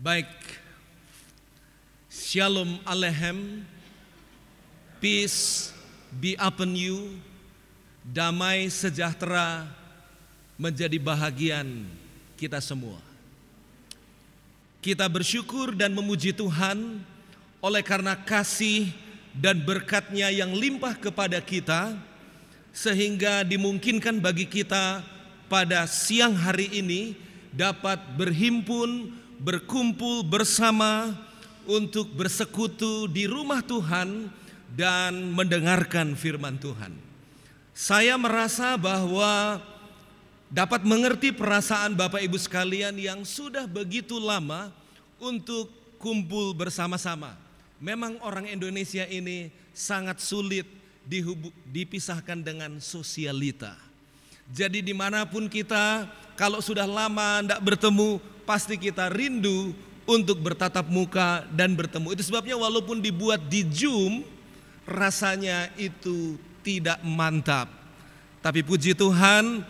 Baik, Shalom Aleichem, peace be upon you, damai sejahtera menjadi bahagian kita semua. Kita bersyukur dan memuji Tuhan oleh karena kasih dan berkatnya yang limpah kepada kita sehingga dimungkinkan bagi kita pada siang hari ini dapat berhimpun, berkumpul bersama untuk bersekutu di rumah Tuhan dan mendengarkan firman Tuhan. Saya merasa bahwa dapat mengerti perasaan Bapak Ibu sekalian yang sudah begitu lama untuk kumpul bersama-sama. Memang orang Indonesia ini sangat sulit dipisahkan dengan sosialita. Jadi di mana pun kita kalau sudah lama tidak bertemu pasti kita rindu untuk bertatap muka dan bertemu. Itu sebabnya walaupun dibuat di Zoom rasanya itu tidak mantap. Tapi puji Tuhan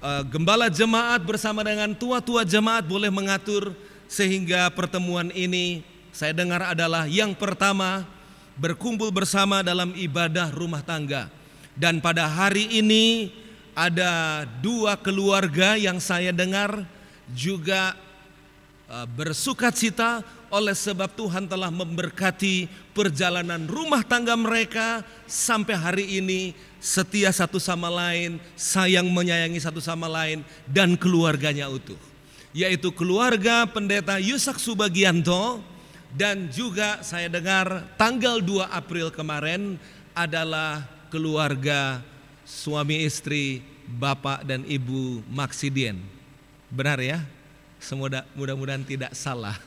Eh, gembala jemaat bersama dengan tua-tua jemaat boleh mengatur sehingga pertemuan ini saya dengar adalah yang pertama berkumpul bersama dalam ibadah rumah tangga. Dan pada hari ini ada dua keluarga yang saya dengar juga eh, bersuka cita oleh sebab Tuhan telah memberkati perjalanan rumah tangga mereka sampai hari ini setia satu sama lain, sayang menyayangi satu sama lain, dan keluarganya utuh. Yaitu keluarga pendeta Yusak Subagianto dan juga saya dengar tanggal 2 April kemarin adalah keluarga suami istri Bapak dan Ibu Maksidien. Benar ya? Semoga mudah-mudahan tidak salah.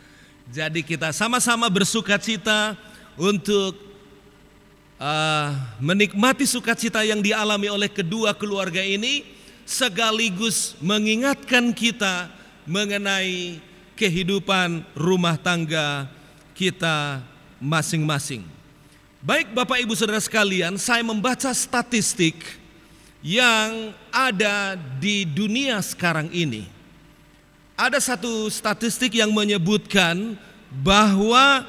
Jadi kita sama-sama bersuka cita untuk uh, menikmati sukacita yang dialami oleh kedua keluarga ini sekaligus mengingatkan kita mengenai kehidupan rumah tangga kita masing-masing. Baik Bapak Ibu Saudara sekalian, saya membaca statistik yang ada di dunia sekarang ini. Ada satu statistik yang menyebutkan bahwa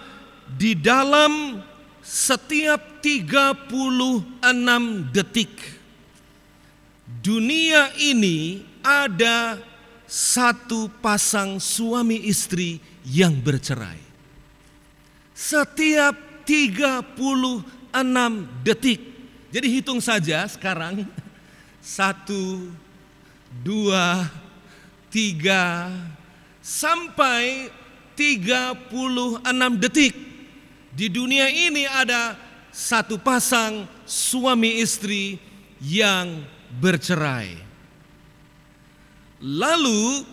di dalam setiap 36 detik dunia ini ada satu pasang suami istri yang bercerai. Setiap 36 detik. Jadi hitung saja sekarang. Satu, dua, tiga, sampai 36 detik di dunia ini ada satu pasang suami istri yang bercerai. Lalu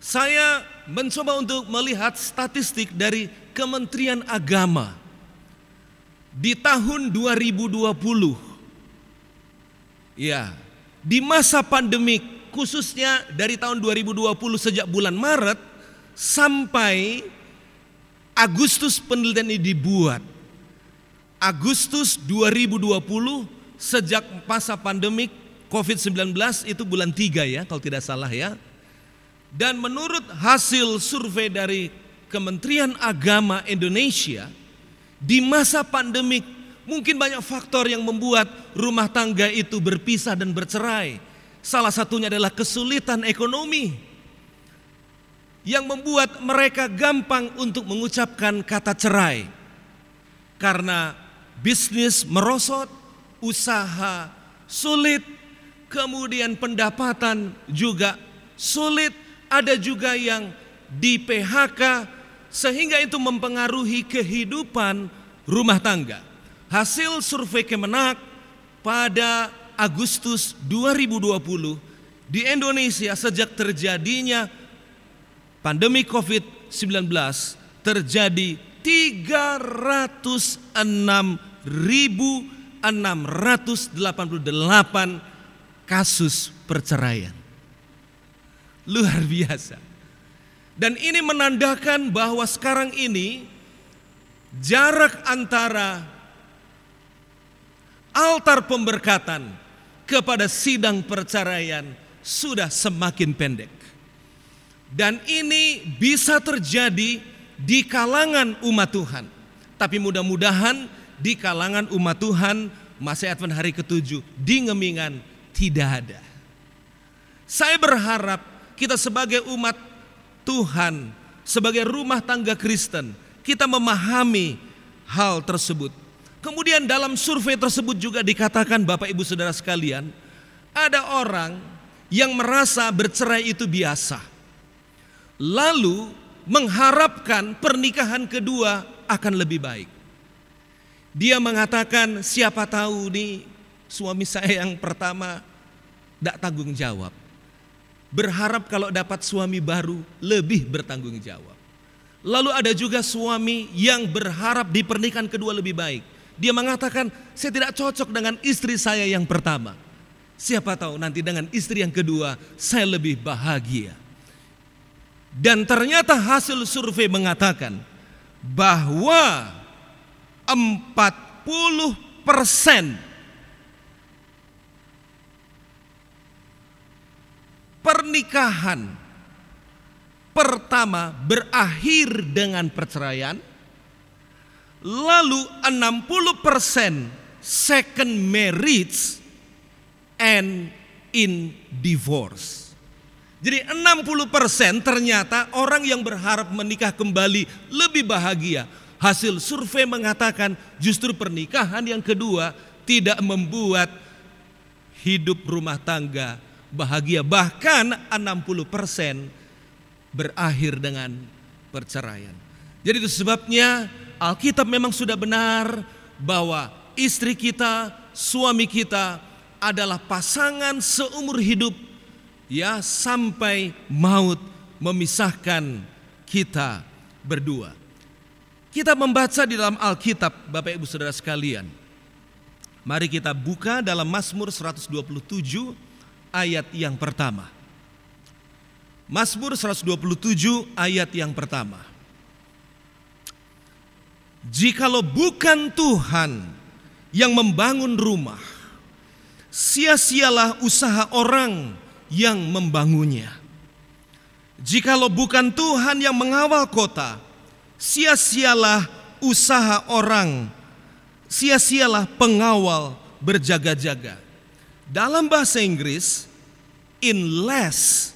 saya mencoba untuk melihat statistik dari Kementerian Agama di tahun 2020. Ya, di masa pandemik khususnya dari tahun 2020 sejak bulan Maret sampai Agustus penelitian ini dibuat. Agustus 2020 sejak masa pandemik COVID-19 itu bulan 3 ya kalau tidak salah ya. Dan menurut hasil survei dari Kementerian Agama Indonesia di masa pandemik mungkin banyak faktor yang membuat rumah tangga itu berpisah dan bercerai. Salah satunya adalah kesulitan ekonomi yang membuat mereka gampang untuk mengucapkan kata cerai karena bisnis merosot, usaha sulit, kemudian pendapatan juga sulit, ada juga yang di PHK sehingga itu mempengaruhi kehidupan rumah tangga. Hasil survei Kemenak pada Agustus 2020 di Indonesia sejak terjadinya pandemi COVID-19 terjadi 306.688 kasus perceraian. Luar biasa. Dan ini menandakan bahwa sekarang ini jarak antara altar pemberkatan kepada sidang perceraian sudah semakin pendek. Dan ini bisa terjadi di kalangan umat Tuhan. Tapi mudah-mudahan di kalangan umat Tuhan masa Advent hari ketujuh di Ngemingan tidak ada. Saya berharap kita sebagai umat Tuhan, sebagai rumah tangga Kristen, kita memahami hal tersebut. Kemudian dalam survei tersebut juga dikatakan Bapak Ibu Saudara sekalian, ada orang yang merasa bercerai itu biasa. Lalu mengharapkan pernikahan kedua akan lebih baik. Dia mengatakan siapa tahu nih suami saya yang pertama tidak tanggung jawab. Berharap kalau dapat suami baru lebih bertanggung jawab. Lalu ada juga suami yang berharap di pernikahan kedua lebih baik. Dia mengatakan, saya tidak cocok dengan istri saya yang pertama. Siapa tahu nanti dengan istri yang kedua saya lebih bahagia. Dan ternyata hasil survei mengatakan bahwa 40 persen pernikahan pertama berakhir dengan perceraian Lalu 60% second marriage and in divorce. Jadi 60% ternyata orang yang berharap menikah kembali lebih bahagia. Hasil survei mengatakan justru pernikahan yang kedua tidak membuat hidup rumah tangga bahagia. Bahkan 60% berakhir dengan perceraian. Jadi itu sebabnya Alkitab memang sudah benar bahwa istri kita, suami kita adalah pasangan seumur hidup ya sampai maut memisahkan kita berdua. Kita membaca di dalam Alkitab Bapak Ibu Saudara sekalian. Mari kita buka dalam Mazmur 127 ayat yang pertama. Mazmur 127 ayat yang pertama. Jikalau bukan Tuhan yang membangun rumah, sia-sialah usaha orang yang membangunnya. Jikalau bukan Tuhan yang mengawal kota, sia-sialah usaha orang, sia-sialah pengawal berjaga-jaga. Dalam bahasa Inggris, unless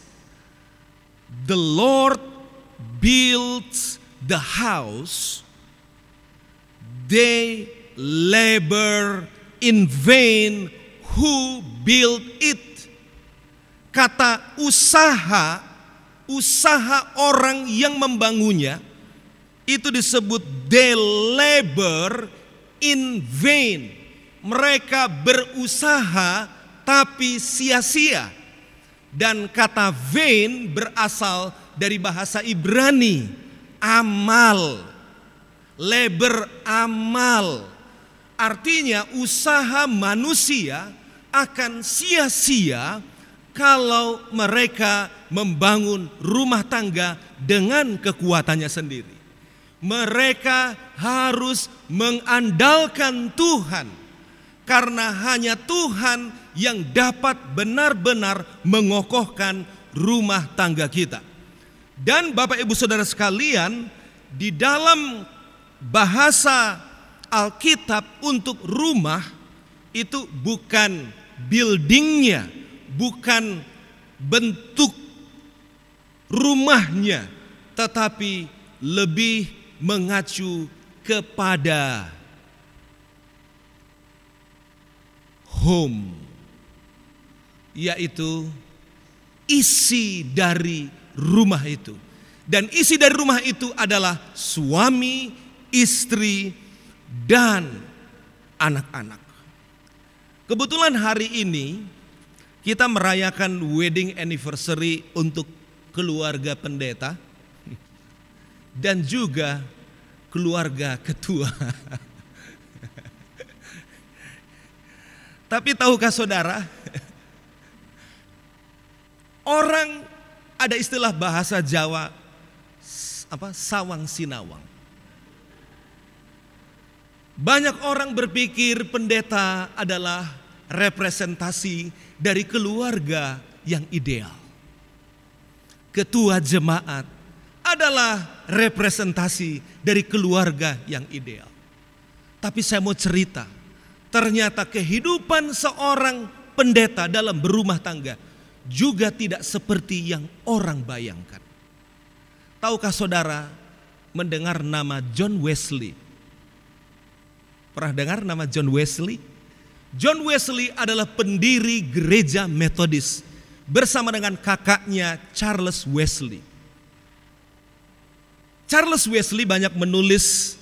the Lord builds the house, they labor in vain who build it. Kata usaha, usaha orang yang membangunnya itu disebut they labor in vain. Mereka berusaha tapi sia-sia. Dan kata vain berasal dari bahasa Ibrani, amal leber amal. Artinya usaha manusia akan sia-sia kalau mereka membangun rumah tangga dengan kekuatannya sendiri. Mereka harus mengandalkan Tuhan karena hanya Tuhan yang dapat benar-benar mengokohkan rumah tangga kita. Dan Bapak Ibu Saudara sekalian, di dalam bahasa Alkitab untuk rumah itu bukan buildingnya, bukan bentuk rumahnya, tetapi lebih mengacu kepada home, yaitu isi dari rumah itu. Dan isi dari rumah itu adalah suami, istri, dan anak-anak. Kebetulan hari ini kita merayakan wedding anniversary untuk keluarga pendeta dan juga keluarga ketua. Tapi tahukah saudara, orang ada istilah bahasa Jawa apa sawang sinawang. Banyak orang berpikir pendeta adalah representasi dari keluarga yang ideal. ketua jemaat adalah representasi dari keluarga yang ideal. Tapi saya mau cerita, ternyata kehidupan seorang pendeta dalam berumah tangga juga tidak seperti yang orang bayangkan. Tahukah saudara mendengar nama John Wesley? Pernah dengar nama John Wesley? John Wesley adalah pendiri gereja Metodis bersama dengan kakaknya Charles Wesley. Charles Wesley banyak menulis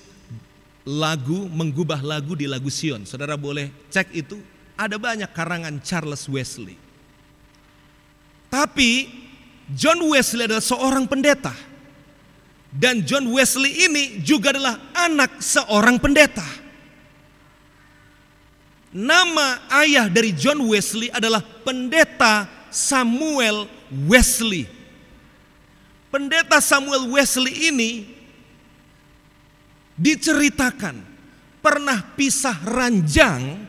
lagu, menggubah lagu di lagu Sion. Saudara boleh cek itu, ada banyak karangan Charles Wesley. Tapi John Wesley adalah seorang pendeta. Dan John Wesley ini juga adalah anak seorang pendeta. Nama ayah dari John Wesley adalah pendeta Samuel Wesley. Pendeta Samuel Wesley ini diceritakan pernah pisah ranjang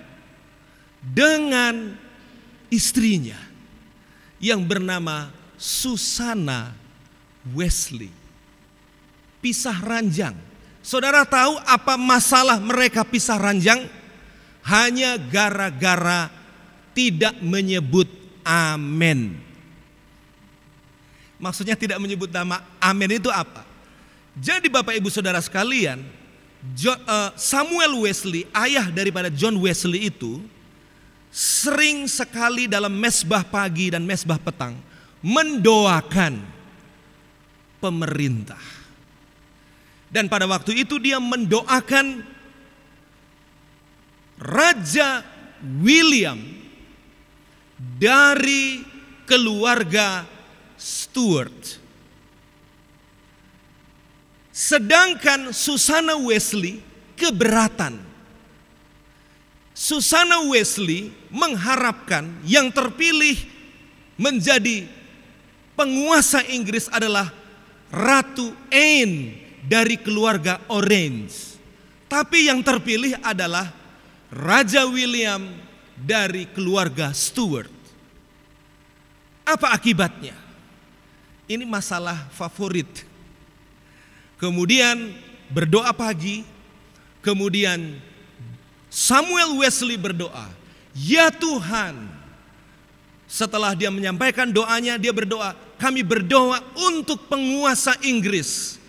dengan istrinya yang bernama Susana Wesley. Pisah ranjang. Saudara tahu apa masalah mereka pisah ranjang? Hanya gara-gara tidak menyebut amin. Maksudnya tidak menyebut nama amin itu apa? Jadi Bapak Ibu Saudara sekalian, eh, Samuel Wesley, ayah daripada John Wesley itu sering sekali dalam mesbah pagi dan mesbah petang mendoakan pemerintah. Dan pada waktu itu dia mendoakan Raja William dari keluarga Stuart. Sedangkan Susana Wesley keberatan. Susana Wesley mengharapkan yang terpilih menjadi penguasa Inggris adalah Ratu Anne dari keluarga Orange. Tapi yang terpilih adalah Raja William dari keluarga Stuart. Apa akibatnya? Ini masalah favorit. Kemudian berdoa pagi, kemudian Samuel Wesley berdoa, "Ya Tuhan." Setelah dia menyampaikan doanya, dia berdoa, "Kami berdoa untuk penguasa Inggris.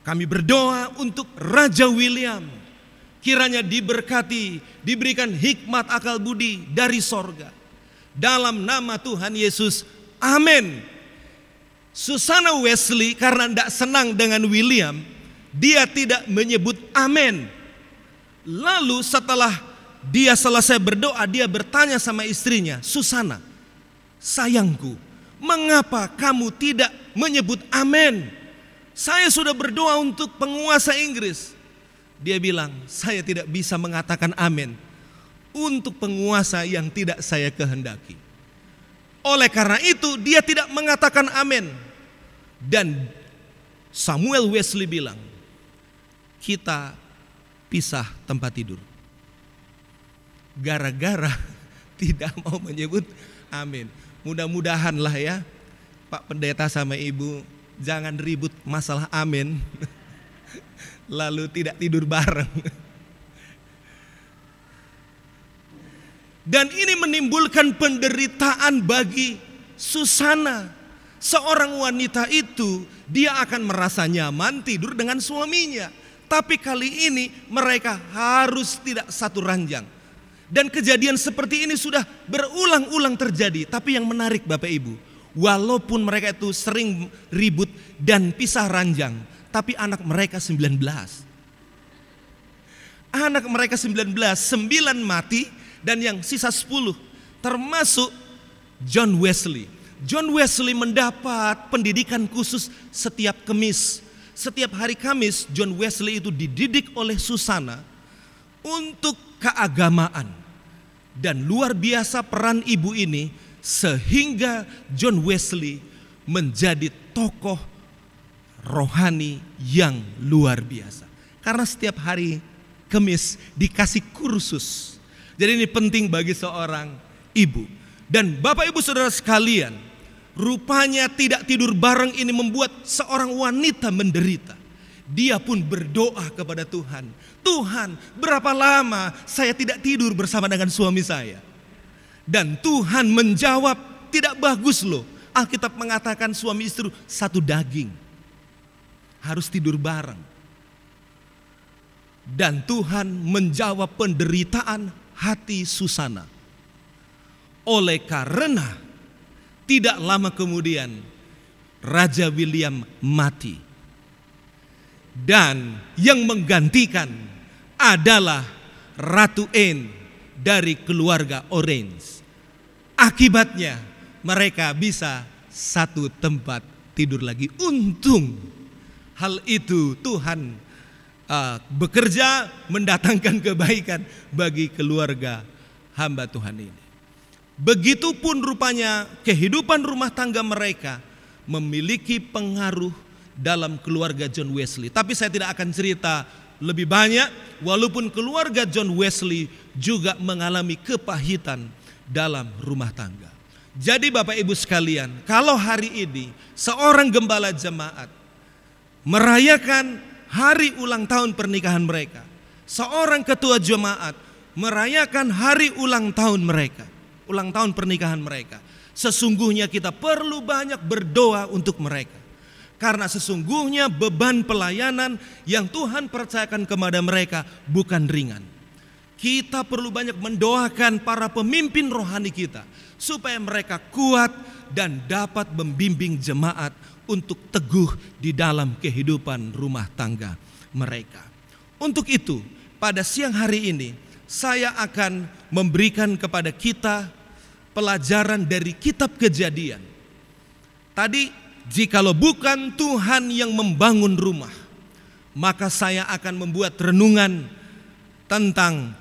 Kami berdoa untuk Raja William." Kiranya diberkati, diberikan hikmat akal budi dari sorga. Dalam nama Tuhan Yesus, amin. Susana Wesley karena tidak senang dengan William, dia tidak menyebut amin. Lalu setelah dia selesai berdoa, dia bertanya sama istrinya, Susana, sayangku, mengapa kamu tidak menyebut amin? Saya sudah berdoa untuk penguasa Inggris. Dia bilang, saya tidak bisa mengatakan amin untuk penguasa yang tidak saya kehendaki. Oleh karena itu dia tidak mengatakan amin. Dan Samuel Wesley bilang, kita pisah tempat tidur. Gara-gara tidak mau menyebut amin. Mudah-mudahan lah ya Pak Pendeta sama Ibu jangan ribut masalah amin. lalu tidak tidur bareng. Dan ini menimbulkan penderitaan bagi Susana. Seorang wanita itu dia akan merasa nyaman tidur dengan suaminya. Tapi kali ini mereka harus tidak satu ranjang. Dan kejadian seperti ini sudah berulang-ulang terjadi. Tapi yang menarik Bapak Ibu, walaupun mereka itu sering ribut dan pisah ranjang, tapi anak mereka 19. Anak mereka 19, 9 mati dan yang sisa 10 termasuk John Wesley. John Wesley mendapat pendidikan khusus setiap kemis. Setiap hari Kamis John Wesley itu dididik oleh Susana untuk keagamaan. Dan luar biasa peran ibu ini sehingga John Wesley menjadi tokoh rohani yang luar biasa. Karena setiap hari kemis dikasih kursus. Jadi ini penting bagi seorang ibu. Dan Bapak Ibu Saudara sekalian, rupanya tidak tidur bareng ini membuat seorang wanita menderita. Dia pun berdoa kepada Tuhan. Tuhan, berapa lama saya tidak tidur bersama dengan suami saya? Dan Tuhan menjawab, tidak bagus loh. Alkitab mengatakan suami istri satu daging. Harus tidur bareng. Dan Tuhan menjawab penderitaan hati Susana. Oleh karena tidak lama kemudian Raja William mati. Dan yang menggantikan adalah Ratu Anne dari keluarga Orange. Akibatnya mereka bisa satu tempat tidur lagi. Untung hal itu Tuhan uh, bekerja mendatangkan kebaikan bagi keluarga hamba Tuhan ini. Begitupun rupanya kehidupan rumah tangga mereka memiliki pengaruh dalam keluarga John Wesley. Tapi saya tidak akan cerita lebih banyak walaupun keluarga John Wesley juga mengalami kepahitan dalam rumah tangga. Jadi Bapak Ibu sekalian, kalau hari ini seorang gembala jemaat merayakan hari ulang tahun pernikahan mereka. Seorang ketua jemaat merayakan hari ulang tahun mereka, ulang tahun pernikahan mereka. Sesungguhnya kita perlu banyak berdoa untuk mereka. Karena sesungguhnya beban pelayanan yang Tuhan percayakan kepada mereka bukan ringan. Kita perlu banyak mendoakan para pemimpin rohani kita supaya mereka kuat dan dapat membimbing jemaat untuk teguh di dalam kehidupan rumah tangga mereka. Untuk itu, pada siang hari ini saya akan memberikan kepada kita pelajaran dari kitab Kejadian. Tadi, jikalau bukan Tuhan yang membangun rumah, maka saya akan membuat renungan tentang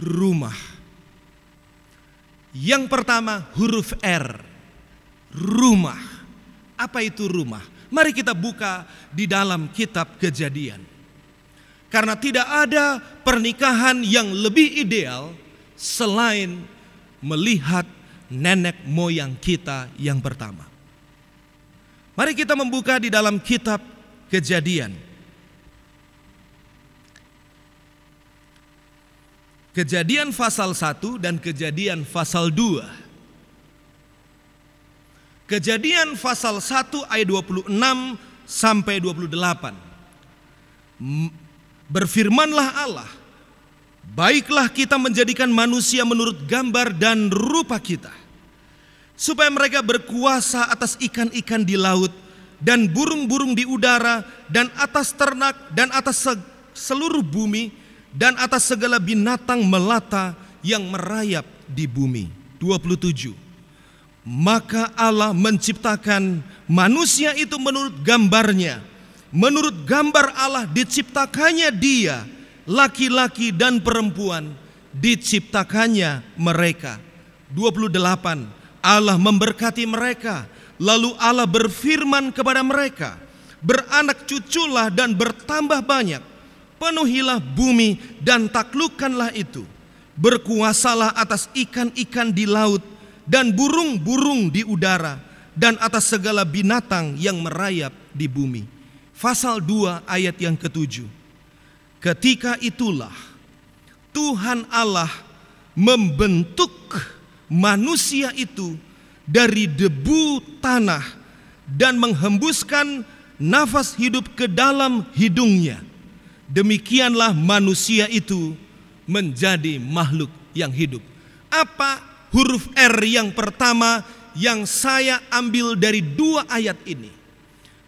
rumah. Yang pertama, huruf R, rumah. Apa itu rumah? Mari kita buka di dalam kitab kejadian. Karena tidak ada pernikahan yang lebih ideal selain melihat nenek moyang kita yang pertama. Mari kita membuka di dalam kitab kejadian. Kejadian pasal 1 dan kejadian pasal 2. Kejadian pasal 1 ayat 26 sampai 28. Berfirmanlah Allah, baiklah kita menjadikan manusia menurut gambar dan rupa kita. Supaya mereka berkuasa atas ikan-ikan di laut dan burung-burung di udara dan atas ternak dan atas seluruh bumi dan atas segala binatang melata yang merayap di bumi. 27. Maka Allah menciptakan manusia itu menurut gambarnya. Menurut gambar Allah diciptakannya dia, laki-laki dan perempuan diciptakannya mereka. 28. Allah memberkati mereka. Lalu Allah berfirman kepada mereka, beranak cuculah dan bertambah banyak. Penuhilah bumi dan taklukkanlah itu. Berkuasalah atas ikan-ikan di laut dan burung-burung di udara dan atas segala binatang yang merayap di bumi. Pasal 2 ayat yang ketujuh. Ketika itulah Tuhan Allah membentuk manusia itu dari debu tanah dan menghembuskan nafas hidup ke dalam hidungnya. Demikianlah manusia itu menjadi makhluk yang hidup. Apa huruf R yang pertama yang saya ambil dari dua ayat ini.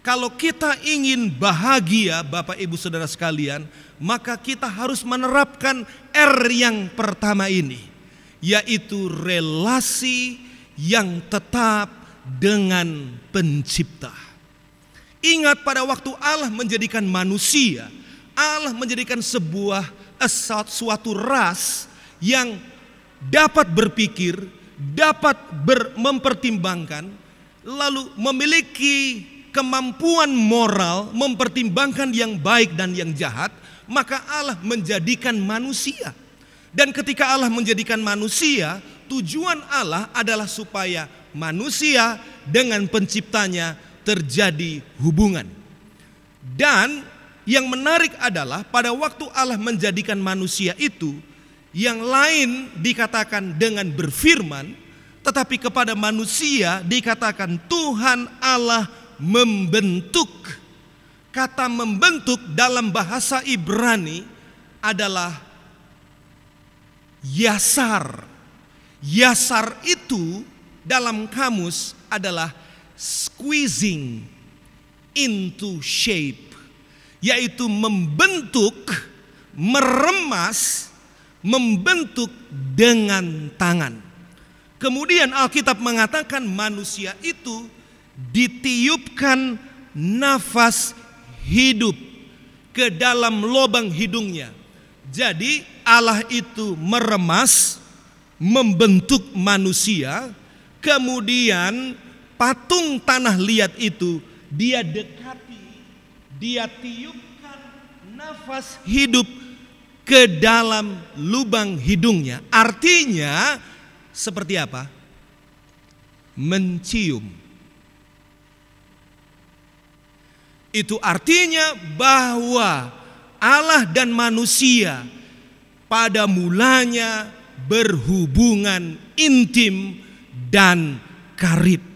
Kalau kita ingin bahagia, Bapak Ibu Saudara sekalian, maka kita harus menerapkan R yang pertama ini, yaitu relasi yang tetap dengan Pencipta. Ingat pada waktu Allah menjadikan manusia, Allah menjadikan sebuah eh, suatu ras yang dapat berpikir, dapat ber, mempertimbangkan, lalu memiliki kemampuan moral mempertimbangkan yang baik dan yang jahat, maka Allah menjadikan manusia. Dan ketika Allah menjadikan manusia, tujuan Allah adalah supaya manusia dengan penciptanya terjadi hubungan. Dan yang menarik adalah pada waktu Allah menjadikan manusia itu yang lain dikatakan dengan berfirman, tetapi kepada manusia dikatakan Tuhan Allah membentuk. Kata membentuk dalam bahasa Ibrani adalah yasar. Yasar itu dalam kamus adalah squeezing into shape, yaitu membentuk, meremas, membentuk dengan tangan. Kemudian Alkitab mengatakan manusia itu ditiupkan nafas hidup ke dalam lubang hidungnya. Jadi Allah itu meremas, membentuk manusia, kemudian patung tanah liat itu dia dekati, dia tiupkan nafas hidup ke dalam lubang hidungnya. Artinya seperti apa? Mencium. Itu artinya bahwa Allah dan manusia pada mulanya berhubungan intim dan karib.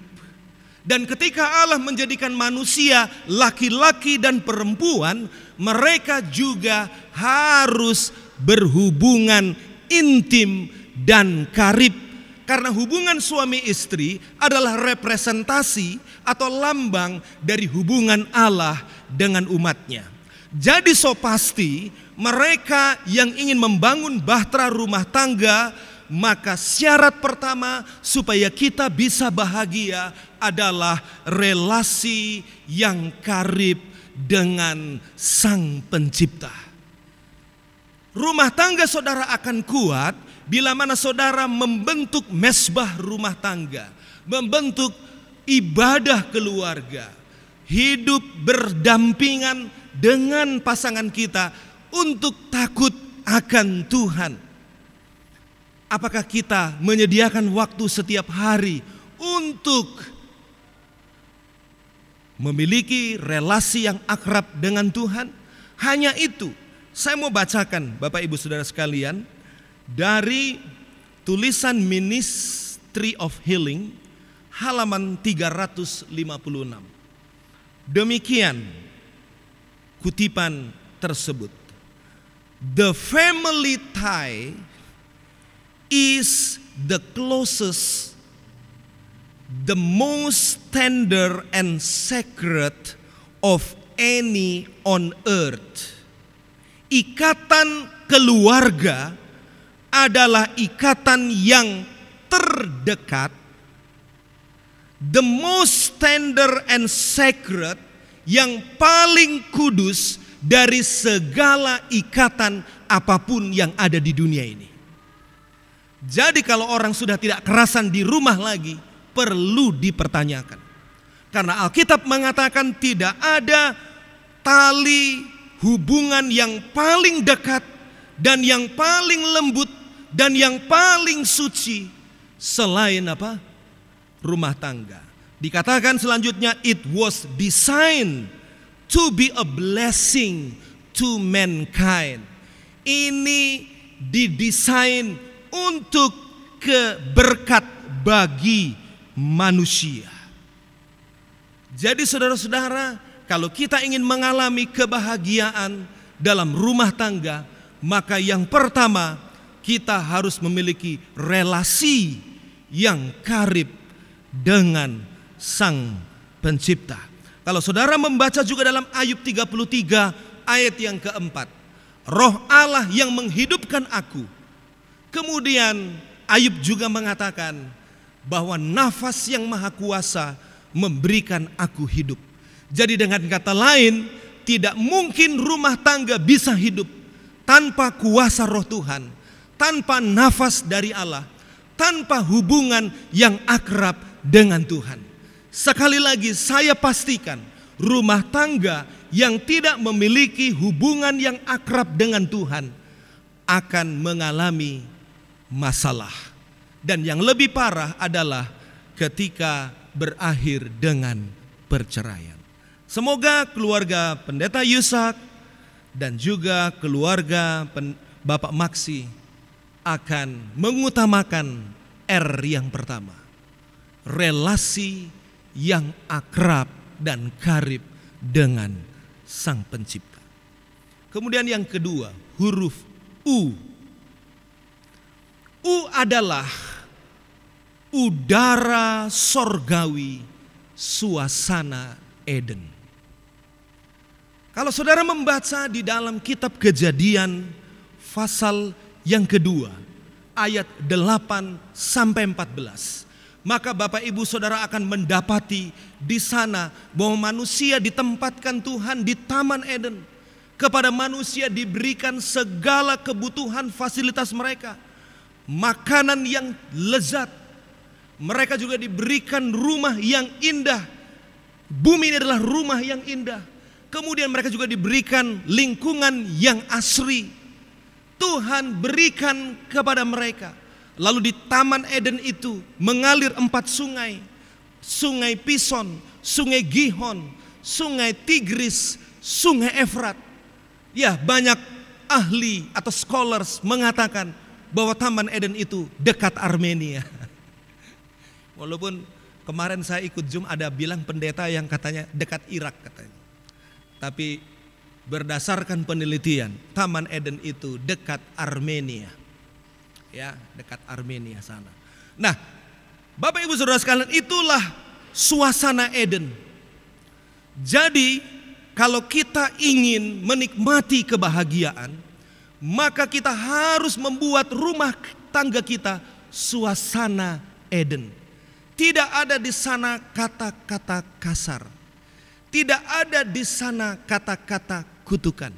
Dan ketika Allah menjadikan manusia laki-laki dan perempuan, mereka juga harus berhubungan intim dan karib. Karena hubungan suami istri adalah representasi atau lambang dari hubungan Allah dengan umatnya. Jadi so pasti mereka yang ingin membangun bahtera rumah tangga maka syarat pertama supaya kita bisa bahagia adalah relasi yang karib dengan Sang Pencipta. Rumah tangga saudara akan kuat bila mana saudara membentuk mesbah rumah tangga, membentuk ibadah keluarga, hidup berdampingan dengan pasangan kita untuk takut akan Tuhan Apakah kita menyediakan waktu setiap hari untuk memiliki relasi yang akrab dengan Tuhan? Hanya itu. Saya mau bacakan Bapak Ibu Saudara sekalian dari tulisan Ministry of Healing halaman 356. Demikian kutipan tersebut. The family tie is the closest, the most tender and sacred of any on earth. Ikatan keluarga adalah ikatan yang terdekat, the most tender and sacred, yang paling kudus dari segala ikatan apa pun yang ada di dunia ini. Jadi kalau orang sudah tidak kerasan di rumah lagi, perlu dipertanyakan. Karena Alkitab mengatakan tidak ada tali hubungan yang paling dekat dan yang paling lembut dan yang paling suci selain apa? Rumah tangga. Dikatakan selanjutnya it was designed to be a blessing to mankind. Ini didesain untuk keberkat bagi manusia. Jadi saudara-saudara, kalau kita ingin mengalami kebahagiaan dalam rumah tangga, maka yang pertama kita harus memiliki relasi yang karib dengan Sang Pencipta. Kalau saudara membaca juga dalam Ayub 33 ayat yang keempat, Roh Allah yang menghidupkan aku Kemudian Ayub juga mengatakan bahwa nafas yang maha kuasa memberikan aku hidup. Jadi dengan kata lain, tidak mungkin rumah tangga bisa hidup tanpa kuasa roh Tuhan, tanpa nafas dari Allah, tanpa hubungan yang akrab dengan Tuhan. Sekali lagi saya pastikan rumah tangga yang tidak memiliki hubungan yang akrab dengan Tuhan akan mengalami masalah. Dan yang lebih parah adalah ketika berakhir dengan perceraian. Semoga keluarga pendeta Yusak dan juga keluarga Bapak Maksi akan mengutamakan R yang pertama. Relasi yang akrab dan karib dengan Sang Pencipta. Kemudian yang kedua, huruf U. U adalah udara sorgawi suasana Eden. Kalau saudara membaca di dalam kitab kejadian pasal yang kedua ayat 8 sampai 14 maka Bapak Ibu Saudara akan mendapati di sana bahwa manusia ditempatkan Tuhan di Taman Eden. Kepada manusia diberikan segala kebutuhan fasilitas mereka. Makanan yang lezat. Mereka juga diberikan rumah yang indah. Bumi ini adalah rumah yang indah. Kemudian mereka juga diberikan lingkungan yang asri. Tuhan berikan kepada mereka Lalu di Taman Eden itu mengalir empat sungai. Sungai Pison, Sungai Gihon, Sungai Tigris, Sungai Efrat. Ya banyak ahli atau scholars mengatakan bahwa Taman Eden itu dekat Armenia. Walaupun kemarin saya ikut Zoom ada bilang pendeta yang katanya dekat Irak katanya. Tapi berdasarkan penelitian Taman Eden itu dekat Armenia ya dekat Armenia sana. Nah, Bapak Ibu Saudara sekalian, itulah suasana Eden. Jadi, kalau kita ingin menikmati kebahagiaan, maka kita harus membuat rumah tangga kita suasana Eden. Tidak ada di sana kata-kata kasar. Tidak ada di sana kata-kata kutukan.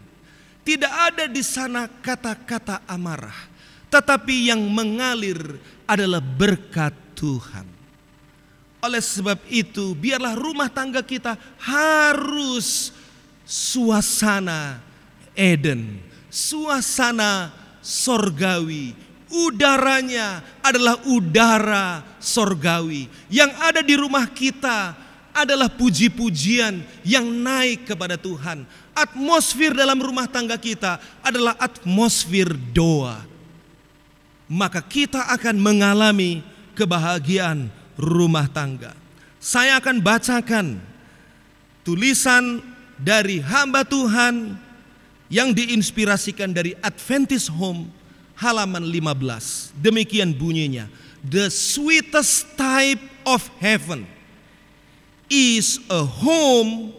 Tidak ada di sana kata-kata amarah tetapi yang mengalir adalah berkat Tuhan. Oleh sebab itu, biarlah rumah tangga kita harus suasana Eden, suasana sorgawi. Udaranya adalah udara sorgawi. Yang ada di rumah kita adalah puji-pujian yang naik kepada Tuhan. Atmosfer dalam rumah tangga kita adalah atmosfer doa maka kita akan mengalami kebahagiaan rumah tangga. Saya akan bacakan tulisan dari hamba Tuhan yang diinspirasikan dari Adventist Home halaman 15. Demikian bunyinya. The sweetest type of heaven is a home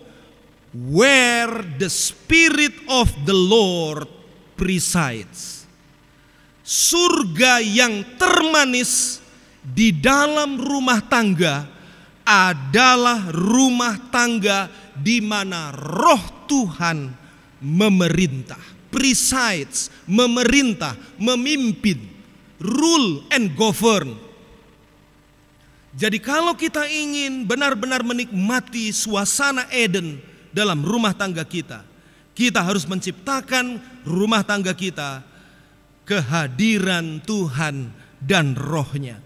where the spirit of the Lord presides surga yang termanis di dalam rumah tangga adalah rumah tangga di mana roh Tuhan memerintah, presides, memerintah, memimpin, rule and govern. Jadi kalau kita ingin benar-benar menikmati suasana Eden dalam rumah tangga kita, kita harus menciptakan rumah tangga kita kehadiran Tuhan dan rohnya.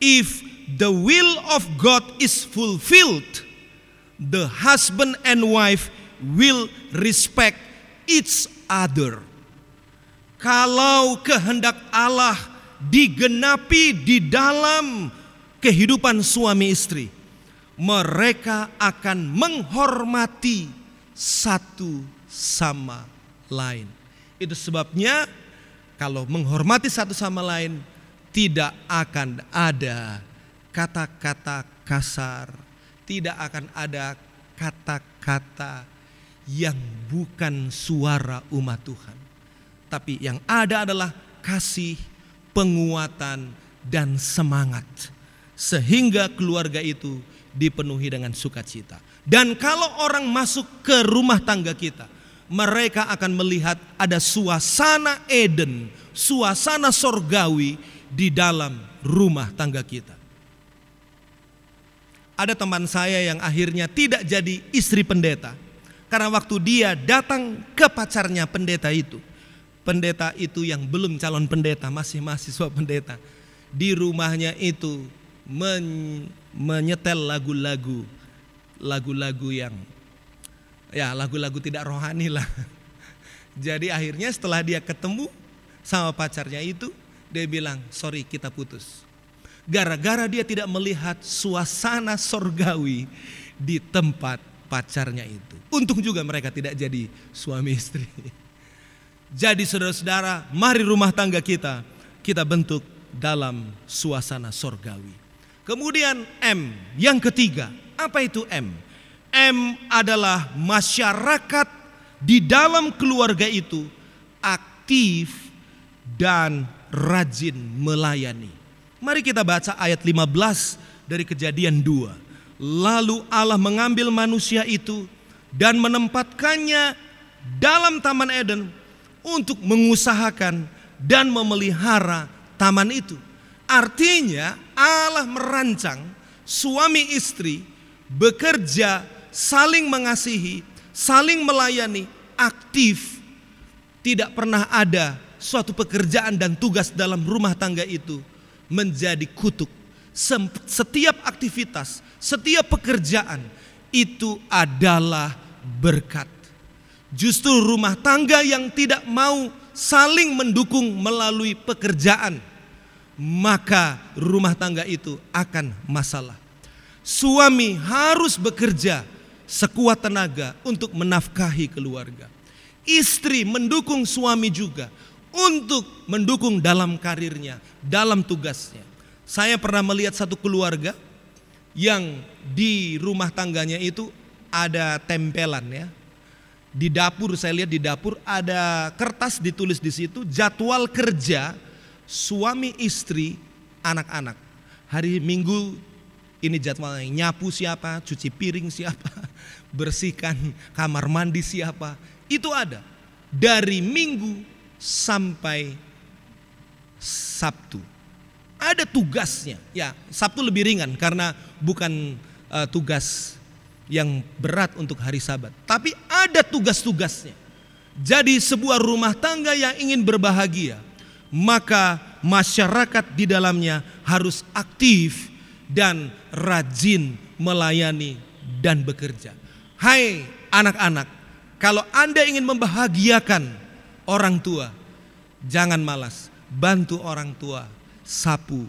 If the will of God is fulfilled, the husband and wife will respect each other. Kalau kehendak Allah digenapi di dalam kehidupan suami istri, mereka akan menghormati satu sama lain. Itu sebabnya kalau menghormati satu sama lain tidak akan ada kata-kata kasar, tidak akan ada kata-kata yang bukan suara umat Tuhan. Tapi yang ada adalah kasih, penguatan, dan semangat. Sehingga keluarga itu dipenuhi dengan sukacita. Dan kalau orang masuk ke rumah tangga kita, mereka akan melihat ada suasana Eden, suasana sorgawi di dalam rumah tangga kita. Ada teman saya yang akhirnya tidak jadi istri pendeta karena waktu dia datang ke pacarnya pendeta itu, pendeta itu yang belum calon pendeta, masih mahasiswa pendeta, di rumahnya itu men menyetel lagu-lagu lagu-lagu yang ya lagu-lagu tidak rohani lah. Jadi akhirnya setelah dia ketemu sama pacarnya itu, dia bilang, "Sorry, kita putus." Gara-gara dia tidak melihat suasana sorgawi di tempat pacarnya itu. Untung juga mereka tidak jadi suami istri. Jadi saudara-saudara, mari rumah tangga kita kita bentuk dalam suasana sorgawi. Kemudian M, yang ketiga, apa itu M? M adalah masyarakat di dalam keluarga itu aktif dan rajin melayani. Mari kita baca ayat 15 dari kejadian 2. Lalu Allah mengambil manusia itu dan menempatkannya dalam taman Eden untuk mengusahakan dan memelihara taman itu. Artinya Allah merancang suami istri bekerja saling mengasihi, saling melayani, aktif. Tidak pernah ada suatu pekerjaan dan tugas dalam rumah tangga itu menjadi kutuk. Setiap aktivitas, setiap pekerjaan itu adalah berkat. Justru rumah tangga yang tidak mau saling mendukung melalui pekerjaan, maka rumah tangga itu akan masalah. Suami harus bekerja sekuat tenaga untuk menafkahi keluarga. Istri mendukung suami juga untuk mendukung dalam karirnya, dalam tugasnya. Saya pernah melihat satu keluarga yang di rumah tangganya itu ada tempelan ya. Di dapur saya lihat di dapur ada kertas ditulis di situ jadwal kerja suami istri anak-anak. Hari Minggu ini jadwalnya nyapu siapa, cuci piring siapa, bersihkan kamar mandi siapa. Itu ada dari Minggu sampai Sabtu. Ada tugasnya. Ya, Sabtu lebih ringan karena bukan uh, tugas yang berat untuk hari Sabat, tapi ada tugas-tugasnya. Jadi sebuah rumah tangga yang ingin berbahagia, maka masyarakat di dalamnya harus aktif dan rajin melayani dan bekerja. Hai anak-anak, kalau Anda ingin membahagiakan orang tua, jangan malas, bantu orang tua, sapu,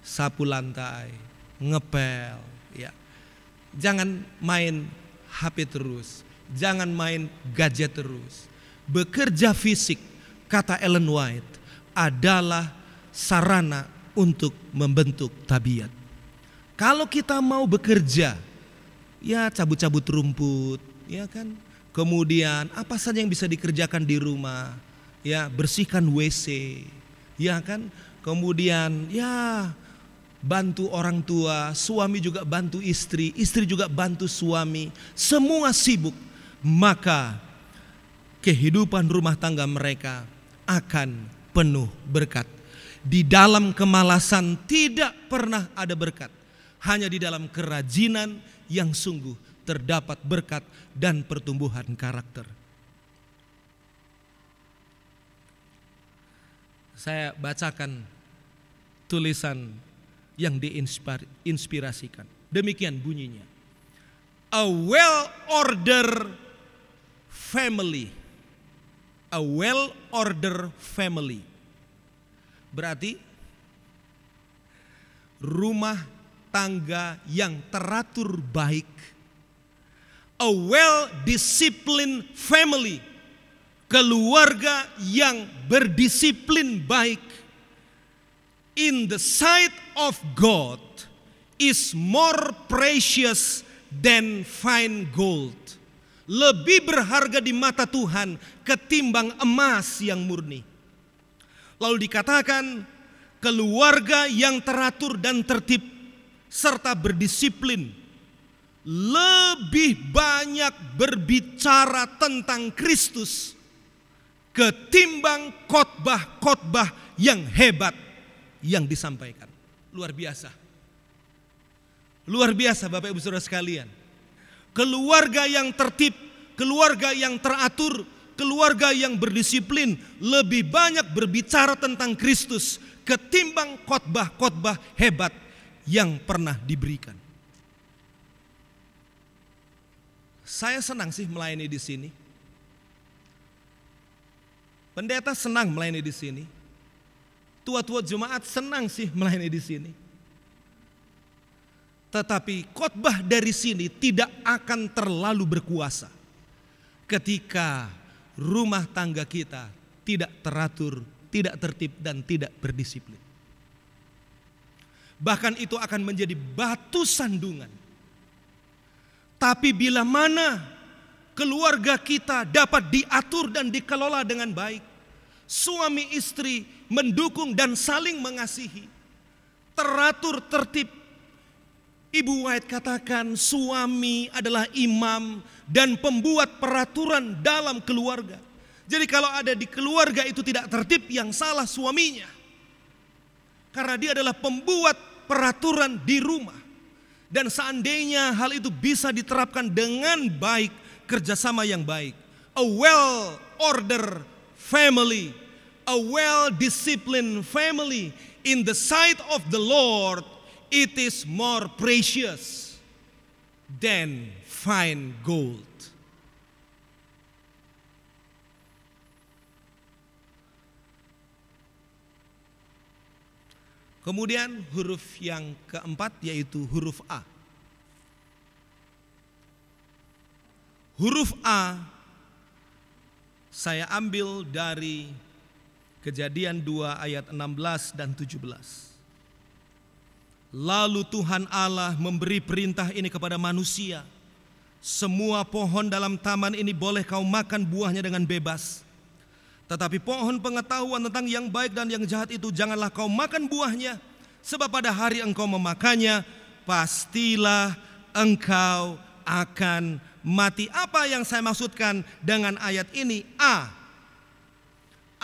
sapu lantai, ngepel, ya. Jangan main HP terus, jangan main gadget terus. Bekerja fisik, kata Ellen White, adalah sarana untuk membentuk tabiat. Kalau kita mau bekerja, ya cabut-cabut rumput, ya kan? Kemudian apa saja yang bisa dikerjakan di rumah, ya bersihkan WC, ya kan? Kemudian ya bantu orang tua, suami juga bantu istri, istri juga bantu suami, semua sibuk, maka kehidupan rumah tangga mereka akan penuh berkat. Di dalam kemalasan tidak pernah ada berkat hanya di dalam kerajinan yang sungguh terdapat berkat dan pertumbuhan karakter. Saya bacakan tulisan yang diinspirasikan. Demikian bunyinya. A well-ordered family. A well-ordered family. Berarti rumah tangga yang teratur baik, a well disciplined family, keluarga yang berdisiplin baik in the sight of God is more precious than fine gold. Lebih berharga di mata Tuhan ketimbang emas yang murni. Lalu dikatakan keluarga yang teratur dan tertib serta berdisiplin lebih banyak berbicara tentang Kristus ketimbang khotbah-khotbah yang hebat yang disampaikan. Luar biasa. Luar biasa Bapak Ibu Saudara sekalian. Keluarga yang tertib, keluarga yang teratur, keluarga yang berdisiplin lebih banyak berbicara tentang Kristus ketimbang khotbah-khotbah hebat yang pernah diberikan. Saya senang sih melayani di sini. Pendeta senang melayani di sini. Tua-tua jemaat senang sih melayani di sini. Tetapi khotbah dari sini tidak akan terlalu berkuasa ketika rumah tangga kita tidak teratur, tidak tertib dan tidak berdisiplin. Bahkan itu akan menjadi batu sandungan. Tapi bila mana keluarga kita dapat diatur dan dikelola dengan baik, suami istri mendukung dan saling mengasihi, teratur tertib Ibu White katakan suami adalah imam dan pembuat peraturan dalam keluarga. Jadi kalau ada di keluarga itu tidak tertib yang salah suaminya. Karena dia adalah pembuat peraturan di rumah. Dan seandainya hal itu bisa diterapkan dengan baik, kerjasama yang baik. A well order family, a well disciplined family in the sight of the Lord it is more precious than fine gold. Kemudian huruf yang keempat yaitu huruf A. Huruf A saya ambil dari Kejadian 2 ayat 16 dan 17. Lalu Tuhan Allah memberi perintah ini kepada manusia. Semua pohon dalam taman ini boleh kau makan buahnya dengan bebas. Tetapi pohon pengetahuan tentang yang baik dan yang jahat itu janganlah kau makan buahnya. Sebab pada hari engkau memakannya, pastilah engkau akan mati. Apa yang saya maksudkan dengan ayat ini? A.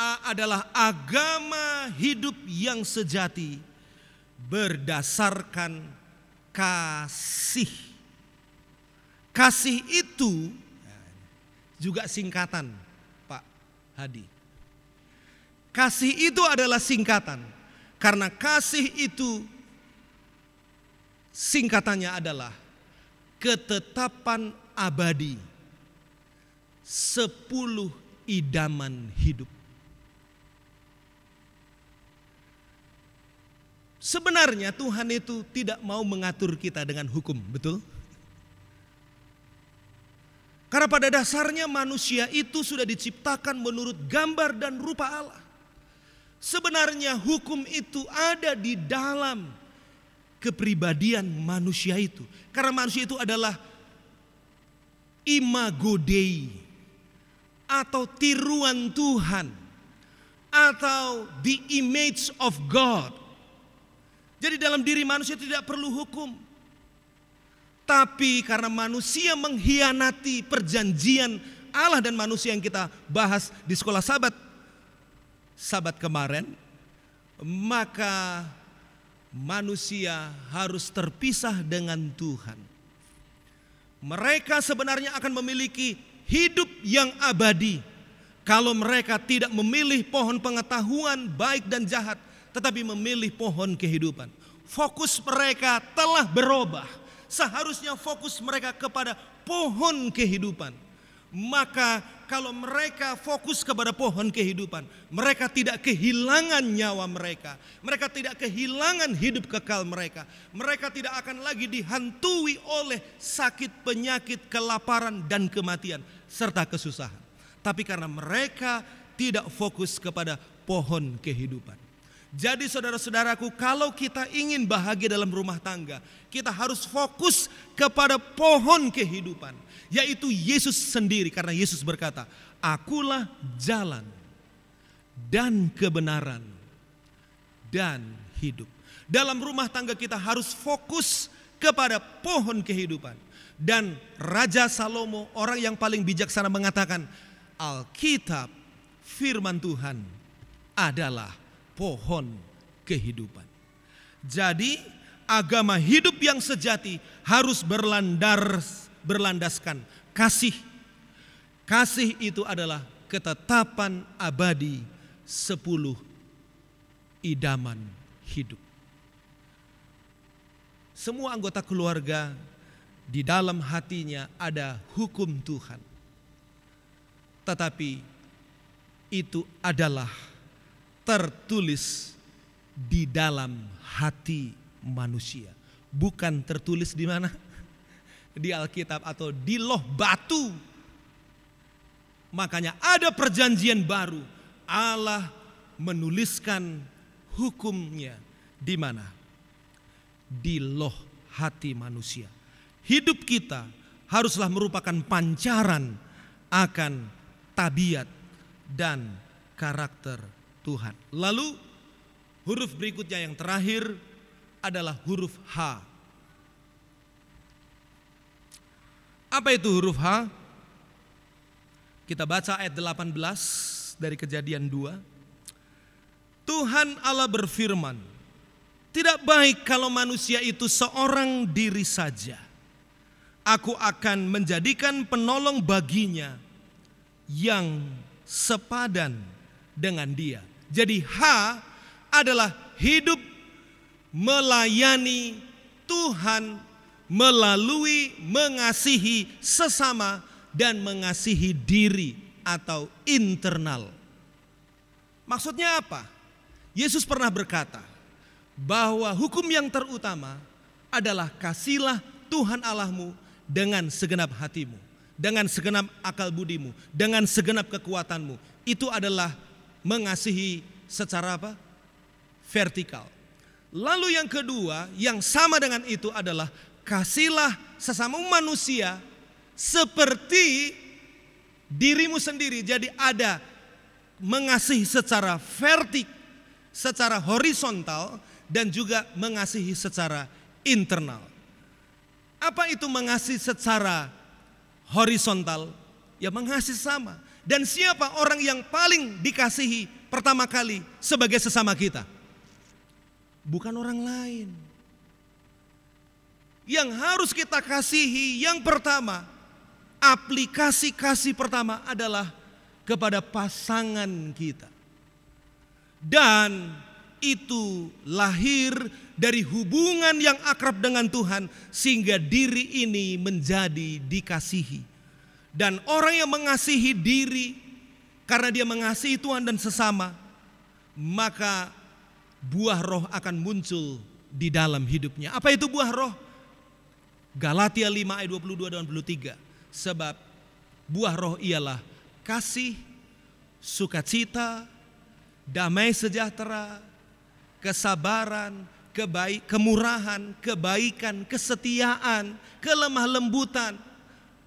Adalah agama hidup yang sejati berdasarkan kasih. Kasih itu juga singkatan, Pak Hadi. Kasih itu adalah singkatan, karena kasih itu singkatannya adalah ketetapan abadi, sepuluh idaman hidup. Sebenarnya Tuhan itu tidak mau mengatur kita dengan hukum, betul? Karena pada dasarnya manusia itu sudah diciptakan menurut gambar dan rupa Allah. Sebenarnya hukum itu ada di dalam kepribadian manusia itu. Karena manusia itu adalah imago Dei atau tiruan Tuhan atau the image of God jadi dalam diri manusia tidak perlu hukum. Tapi karena manusia mengkhianati perjanjian Allah dan manusia yang kita bahas di sekolah sahabat sahabat kemarin, maka manusia harus terpisah dengan Tuhan. Mereka sebenarnya akan memiliki hidup yang abadi kalau mereka tidak memilih pohon pengetahuan baik dan jahat tetapi memilih pohon kehidupan. Fokus mereka telah berubah. Seharusnya fokus mereka kepada pohon kehidupan. Maka kalau mereka fokus kepada pohon kehidupan, mereka tidak kehilangan nyawa mereka. Mereka tidak kehilangan hidup kekal mereka. Mereka tidak akan lagi dihantui oleh sakit, penyakit, kelaparan, dan kematian, serta kesusahan. Tapi karena mereka tidak fokus kepada pohon kehidupan. Jadi saudara-saudaraku kalau kita ingin bahagia dalam rumah tangga Kita harus fokus kepada pohon kehidupan Yaitu Yesus sendiri. Karena Yesus berkata Akulah jalan dan kebenaran dan hidup. Dalam rumah tangga kita harus fokus kepada pohon kehidupan. Dan Raja Salomo orang yang paling bijaksana mengatakan Alkitab firman Tuhan adalah pohon kehidupan. Jadi agama hidup yang sejati harus berlandar berlandaskan kasih. Kasih itu adalah ketetapan abadi sepuluh idaman hidup. semua anggota keluarga di dalam hatinya ada hukum Tuhan. Tetapi itu adalah tertulis di dalam hati manusia, bukan tertulis di mana? Di Alkitab atau di loh batu. Makanya ada perjanjian baru. Allah menuliskan hukumnya di mana? Di loh hati manusia. Hidup kita haruslah merupakan pancaran akan tabiat dan karakter Tuhan. Lalu huruf berikutnya yang terakhir adalah huruf H. Apa itu huruf H? Kita baca ayat 18 dari kejadian 2. Tuhan Allah berfirman, tidak baik kalau manusia itu seorang diri saja. Aku akan menjadikan penolong baginya yang sepadan dengan dia. Jadi H adalah hidup melayani Tuhan melalui mengasihi sesama dan mengasihi diri atau internal. Maksudnya apa? Yesus pernah berkata bahwa hukum yang terutama adalah kasihlah Tuhan Allahmu dengan segenap hatimu, dengan segenap akal budimu, dengan segenap kekuatanmu. Itu adalah mengasihi secara apa? Vertikal. Lalu yang kedua, yang sama dengan itu adalah kasihlah sesama manusia seperti dirimu sendiri. Jadi ada mengasihi secara vertik, secara horizontal dan juga mengasihi secara internal. Apa itu mengasihi secara horizontal? Ya mengasihi sama. Dan siapa orang yang paling dikasihi pertama kali sebagai sesama kita? bukan orang lain. Yang harus kita kasihi yang pertama, aplikasi kasih pertama adalah kepada pasangan kita. Dan itu lahir dari hubungan yang akrab dengan Tuhan sehingga diri ini menjadi dikasihi. Dan orang yang mengasihi diri karena dia mengasihi Tuhan dan sesama, maka buah roh akan muncul di dalam hidupnya. Apa itu buah roh? Galatia 5 ayat 22 dan 23. Sebab buah roh ialah kasih, sukacita, damai sejahtera, kesabaran, kebaik, kemurahan, kebaikan, kesetiaan, kelemah lembutan,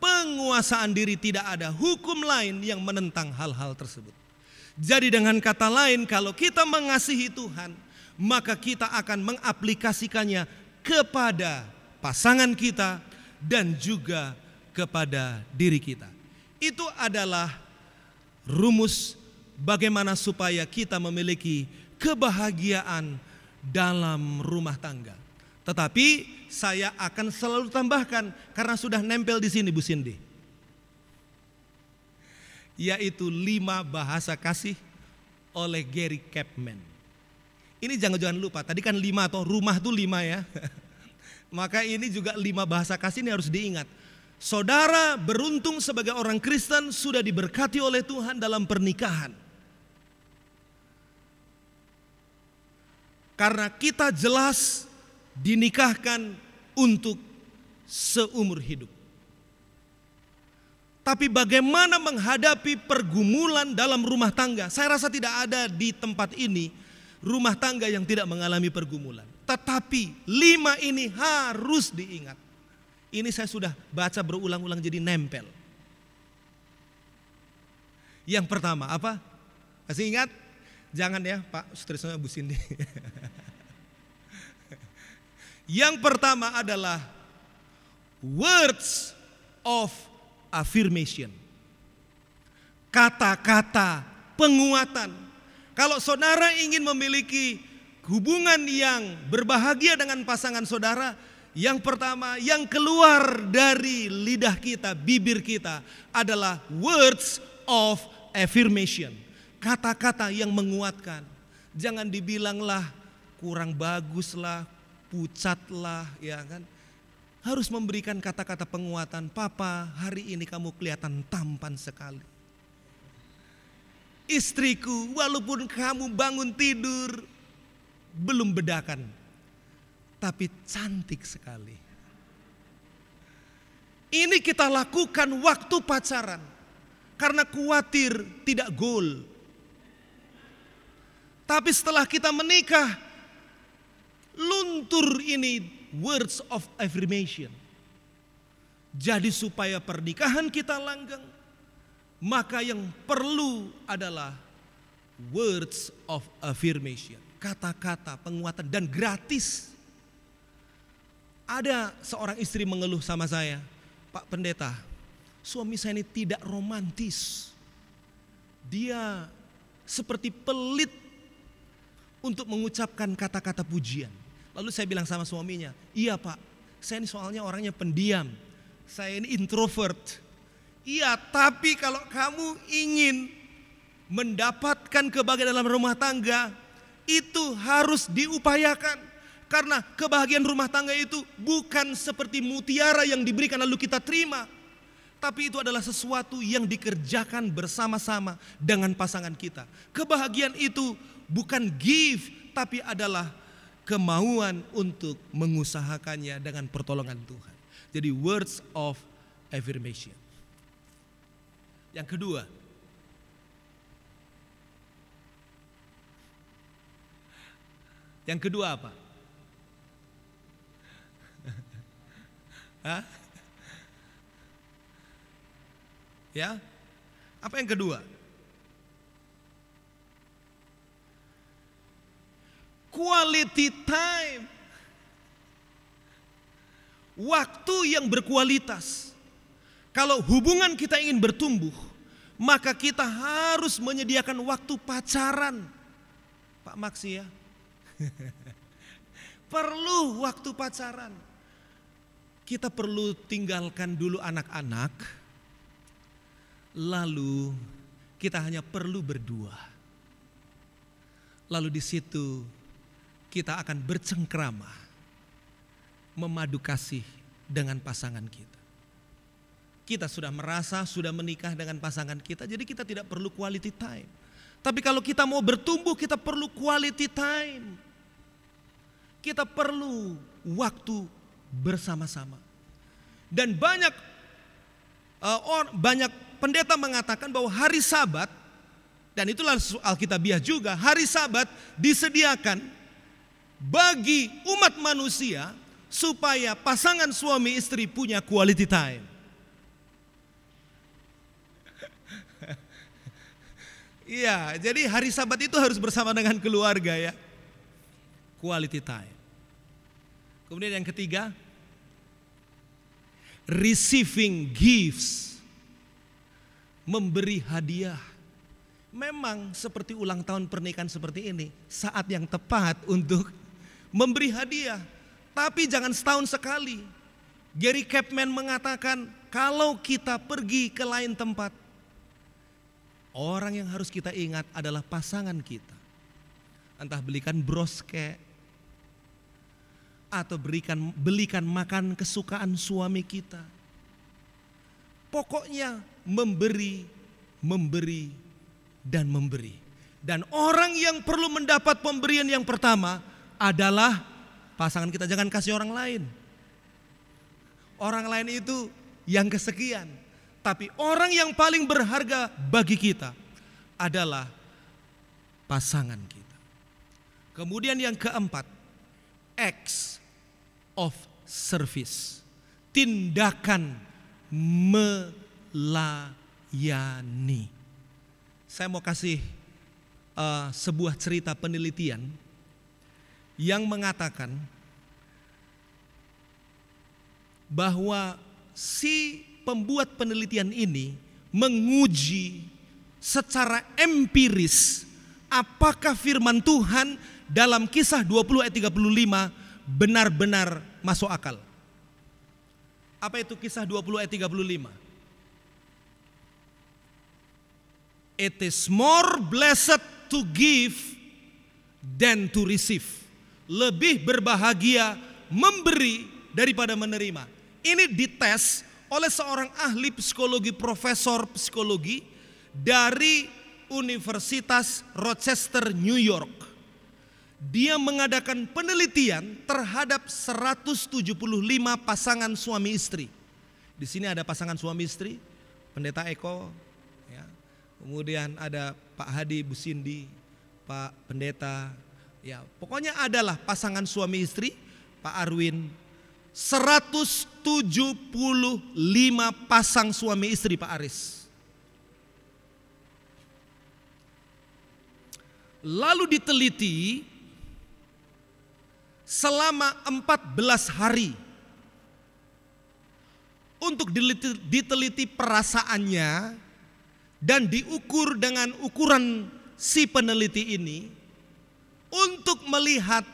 penguasaan diri tidak ada hukum lain yang menentang hal-hal tersebut. Jadi dengan kata lain kalau kita mengasihi Tuhan, maka kita akan mengaplikasikannya kepada pasangan kita dan juga kepada diri kita. Itu adalah rumus bagaimana supaya kita memiliki kebahagiaan dalam rumah tangga. Tetapi saya akan selalu tambahkan karena sudah nempel di sini Bu Cindy yaitu lima bahasa kasih oleh Gary Chapman. Ini jangan-jangan lupa, tadi kan lima atau rumah tuh lima ya. Maka ini juga lima bahasa kasih ini harus diingat. Saudara beruntung sebagai orang Kristen sudah diberkati oleh Tuhan dalam pernikahan. Karena kita jelas dinikahkan untuk seumur hidup. Tapi bagaimana menghadapi pergumulan dalam rumah tangga? Saya rasa tidak ada di tempat ini rumah tangga yang tidak mengalami pergumulan. Tetapi lima ini harus diingat. Ini saya sudah baca berulang-ulang jadi nempel. Yang pertama apa? Masih ingat? Jangan ya Pak Sutrisno Bu Cindy. Yang pertama adalah words of affirmation. Kata-kata penguatan. Kalau saudara ingin memiliki hubungan yang berbahagia dengan pasangan saudara, yang pertama yang keluar dari lidah kita, bibir kita adalah words of affirmation. Kata-kata yang menguatkan. Jangan dibilanglah kurang baguslah, pucatlah, ya kan. Harus memberikan kata-kata penguatan, "Papa, hari ini kamu kelihatan tampan sekali." Istriku, walaupun kamu bangun tidur belum bedakan, tapi cantik sekali. Ini kita lakukan waktu pacaran karena khawatir tidak goal. Tapi setelah kita menikah, luntur ini words of affirmation. Jadi supaya pernikahan kita langgeng, maka yang perlu adalah words of affirmation. Kata-kata penguatan dan gratis. Ada seorang istri mengeluh sama saya, Pak Pendeta, suami saya ini tidak romantis. Dia seperti pelit untuk mengucapkan kata-kata pujian. Lalu saya bilang sama suaminya, iya pak, saya ini soalnya orangnya pendiam. Saya ini introvert. Iya, tapi kalau kamu ingin mendapatkan kebahagiaan dalam rumah tangga, itu harus diupayakan. Karena kebahagiaan rumah tangga itu bukan seperti mutiara yang diberikan lalu kita terima. Tapi itu adalah sesuatu yang dikerjakan bersama-sama dengan pasangan kita. Kebahagiaan itu bukan give, tapi adalah kemauan untuk mengusahakannya dengan pertolongan Tuhan. Jadi words of affirmation. Yang kedua, yang kedua apa? Hah? Ya? Apa yang kedua? Quality time. Waktu yang berkualitas. Kalau hubungan kita ingin bertumbuh, maka kita harus menyediakan waktu pacaran. Pak Maksi ya. perlu waktu pacaran. Kita perlu tinggalkan dulu anak-anak. Lalu kita hanya perlu berdua. Lalu di situ kita akan bercengkrama, memadu kasih dengan pasangan kita. Kita sudah merasa sudah menikah dengan pasangan kita, jadi kita tidak perlu quality time. Tapi kalau kita mau bertumbuh, kita perlu quality time. Kita perlu waktu bersama-sama. Dan banyak uh, or, banyak pendeta mengatakan bahwa hari Sabat dan itulah Alkitabiah juga, hari Sabat disediakan bagi umat manusia supaya pasangan suami istri punya quality time. Iya, jadi hari Sabat itu harus bersama dengan keluarga ya. Quality time. Kemudian yang ketiga, receiving gifts. Memberi hadiah. Memang seperti ulang tahun pernikahan seperti ini, saat yang tepat untuk memberi hadiah. Tapi jangan setahun sekali. Gary Capman mengatakan kalau kita pergi ke lain tempat, orang yang harus kita ingat adalah pasangan kita. Entah belikan broske atau berikan belikan makan kesukaan suami kita. Pokoknya memberi, memberi dan memberi. Dan orang yang perlu mendapat pemberian yang pertama adalah pasangan kita. Jangan kasih orang lain. Orang lain itu yang kesekian. Tapi orang yang paling berharga bagi kita adalah pasangan kita. Kemudian yang keempat, acts of service. Tindakan melayani. Saya mau kasih uh, sebuah cerita penelitian yang mengatakan bahwa si pembuat penelitian ini menguji secara empiris apakah firman Tuhan dalam kisah 20 ayat 35 benar-benar masuk akal. Apa itu kisah 20 ayat 35? It is more blessed to give than to receive. Lebih berbahagia memberi daripada menerima. Ini dites oleh seorang ahli psikologi, profesor psikologi dari Universitas Rochester, New York. Dia mengadakan penelitian terhadap 175 pasangan suami istri. Di sini ada pasangan suami istri, Pendeta Eko, ya. kemudian ada Pak Hadi Busindi, Pak Pendeta, ya pokoknya adalah pasangan suami istri, Pak Arwin, 175 pasang suami istri Pak Aris. Lalu diteliti selama 14 hari untuk diteliti, diteliti perasaannya dan diukur dengan ukuran si peneliti ini untuk melihat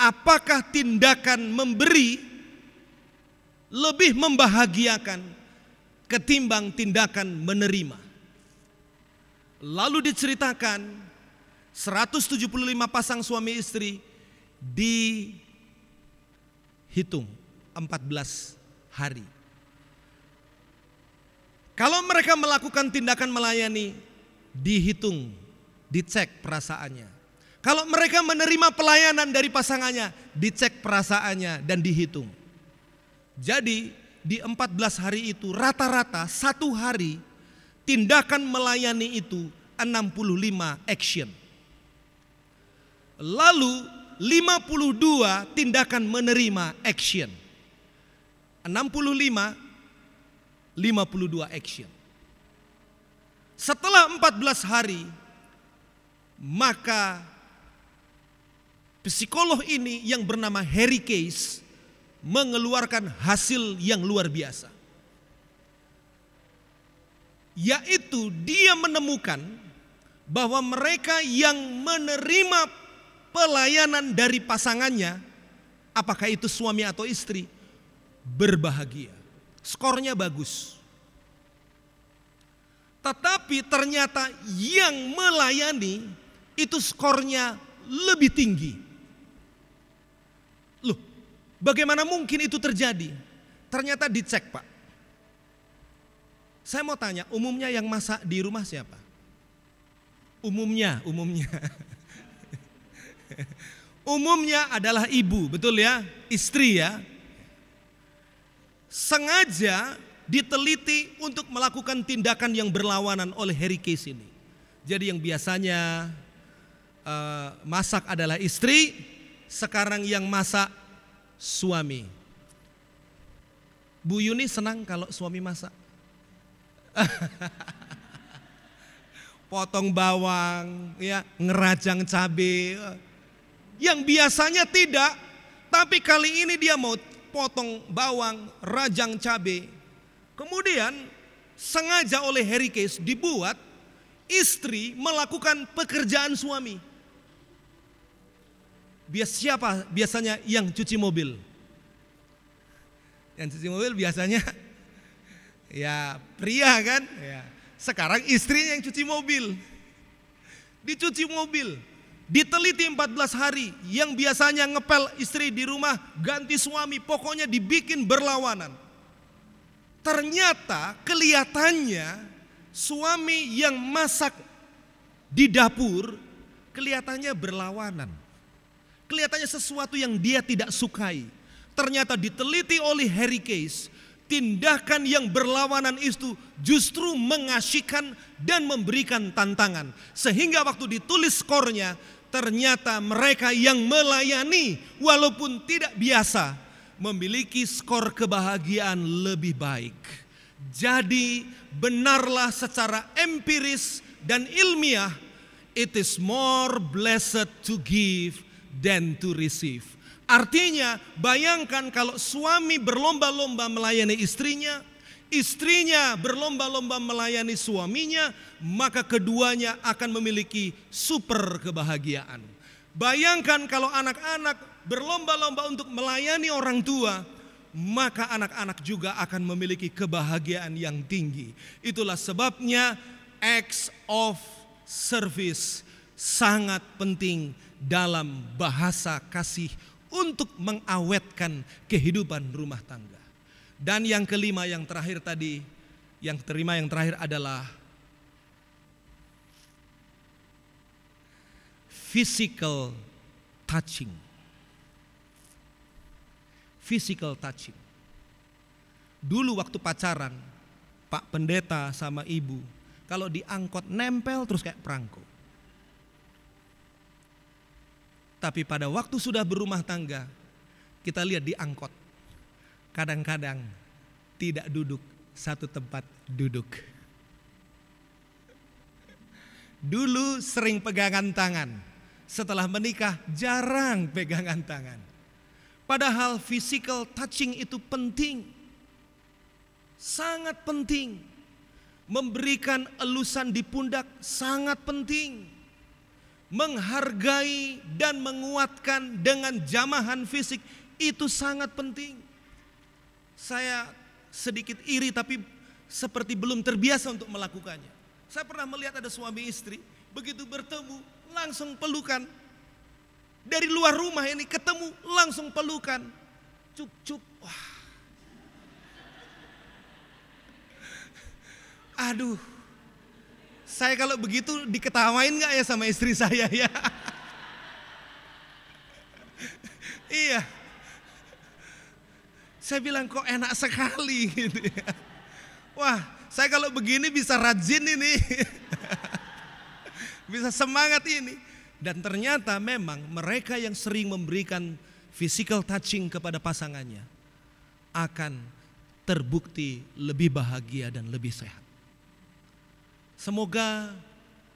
apakah tindakan memberi lebih membahagiakan ketimbang tindakan menerima. Lalu diceritakan 175 pasang suami istri dihitung 14 hari. Kalau mereka melakukan tindakan melayani, dihitung, dicek perasaannya. Kalau mereka menerima pelayanan dari pasangannya, dicek perasaannya dan dihitung. Jadi di 14 hari itu rata-rata satu hari tindakan melayani itu 65 action. Lalu 52 tindakan menerima action. 65 52 action. Setelah 14 hari maka psikolog ini yang bernama Harry Case mengeluarkan hasil yang luar biasa. Yaitu dia menemukan bahwa mereka yang menerima pelayanan dari pasangannya, apakah itu suami atau istri, berbahagia. Skornya bagus. Tetapi ternyata yang melayani itu skornya lebih tinggi. Bagaimana mungkin itu terjadi? Ternyata dicek, Pak. Saya mau tanya, umumnya yang masak di rumah siapa? Umumnya, umumnya. Umumnya adalah ibu, betul ya? Istri ya. Sengaja diteliti untuk melakukan tindakan yang berlawanan oleh Harry Case ini. Jadi yang biasanya uh, masak adalah istri, sekarang yang masak suami. Bu Yuni senang kalau suami masak. Potong bawang, ya, ngerajang cabai, yang biasanya tidak, tapi kali ini dia mau potong bawang, rajang cabai. Kemudian sengaja oleh Harry Case dibuat istri melakukan pekerjaan suami. Bias siapa biasanya yang cuci mobil? Yang cuci mobil biasanya ya pria kan? Ya. Sekarang istrinya yang cuci mobil. Dicuci mobil. Diteliti 14 hari, yang biasanya ngepel istri di rumah ganti suami, pokoknya dibikin berlawanan. Ternyata kelihatannya suami yang masak di dapur kelihatannya berlawanan. Kelihatannya sesuatu yang dia tidak sukai. Ternyata diteliti oleh Harry Case, tindakan yang berlawanan itu justru mengasihkan dan memberikan tantangan. Sehingga waktu ditulis skornya, ternyata mereka yang melayani walaupun tidak biasa memiliki skor kebahagiaan lebih baik. Jadi benarlah secara empiris dan ilmiah it is more blessed to give than to receive. Artinya bayangkan kalau suami berlomba-lomba melayani istrinya, istrinya berlomba-lomba melayani suaminya, maka keduanya akan memiliki super kebahagiaan. Bayangkan kalau anak-anak berlomba-lomba untuk melayani orang tua, maka anak-anak juga akan memiliki kebahagiaan yang tinggi. Itulah sebabnya acts of service sangat penting dalam bahasa kasih untuk mengawetkan kehidupan rumah tangga. Dan yang kelima yang terakhir tadi, yang terima yang terakhir adalah physical touching. Physical touching. Dulu waktu pacaran, Pak Pendeta sama Ibu, kalau diangkot nempel terus kayak perangko. Tapi pada waktu sudah berumah tangga, kita lihat di angkot. Kadang-kadang tidak duduk satu tempat duduk. Dulu sering pegangan tangan, setelah menikah jarang pegangan tangan. Padahal physical touching itu penting. Sangat penting. Memberikan elusan di pundak sangat penting menghargai dan menguatkan dengan jamahan fisik itu sangat penting. Saya sedikit iri tapi seperti belum terbiasa untuk melakukannya. Saya pernah melihat ada suami istri begitu bertemu langsung pelukan. Dari luar rumah ini ketemu langsung pelukan. Cuk cuk. Wah. Aduh, saya kalau begitu diketawain nggak ya sama istri saya ya? iya. Saya bilang kok enak sekali gitu ya. Wah, saya kalau begini bisa rajin ini. bisa semangat ini. Dan ternyata memang mereka yang sering memberikan physical touching kepada pasangannya akan terbukti lebih bahagia dan lebih sehat. Semoga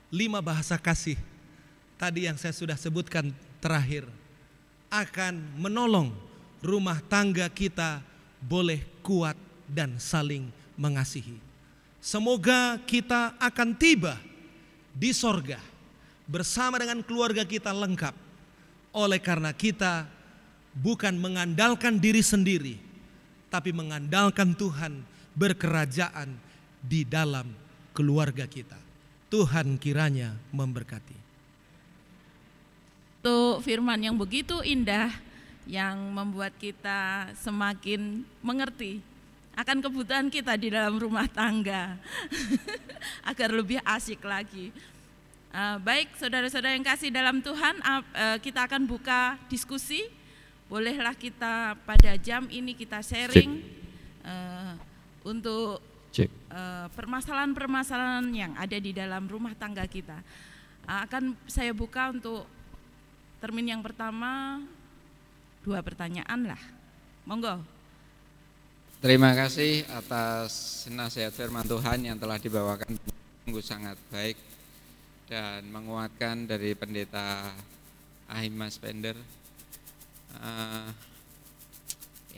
lima bahasa kasih tadi yang saya sudah sebutkan terakhir akan menolong rumah tangga kita boleh kuat dan saling mengasihi. Semoga kita akan tiba di sorga bersama dengan keluarga kita lengkap. Oleh karena kita bukan mengandalkan diri sendiri, tapi mengandalkan Tuhan berkerajaan di dalam keluarga kita. Tuhan kiranya memberkati. Untuk firman yang begitu indah yang membuat kita semakin mengerti akan kebutuhan kita di dalam rumah tangga agar lebih asik lagi. Uh, baik, saudara-saudara yang kasih dalam Tuhan, uh, kita akan buka diskusi. Bolehlah kita pada jam ini kita sharing uh, untuk Cek. Uh, permasalahan-permasalahan yang ada di dalam rumah tangga kita. Uh, akan saya buka untuk termin yang pertama dua pertanyaan lah. Monggo. Terima kasih atas nasihat firman Tuhan yang telah dibawakan sungguh sangat baik dan menguatkan dari pendeta Ahimas Spender. Uh,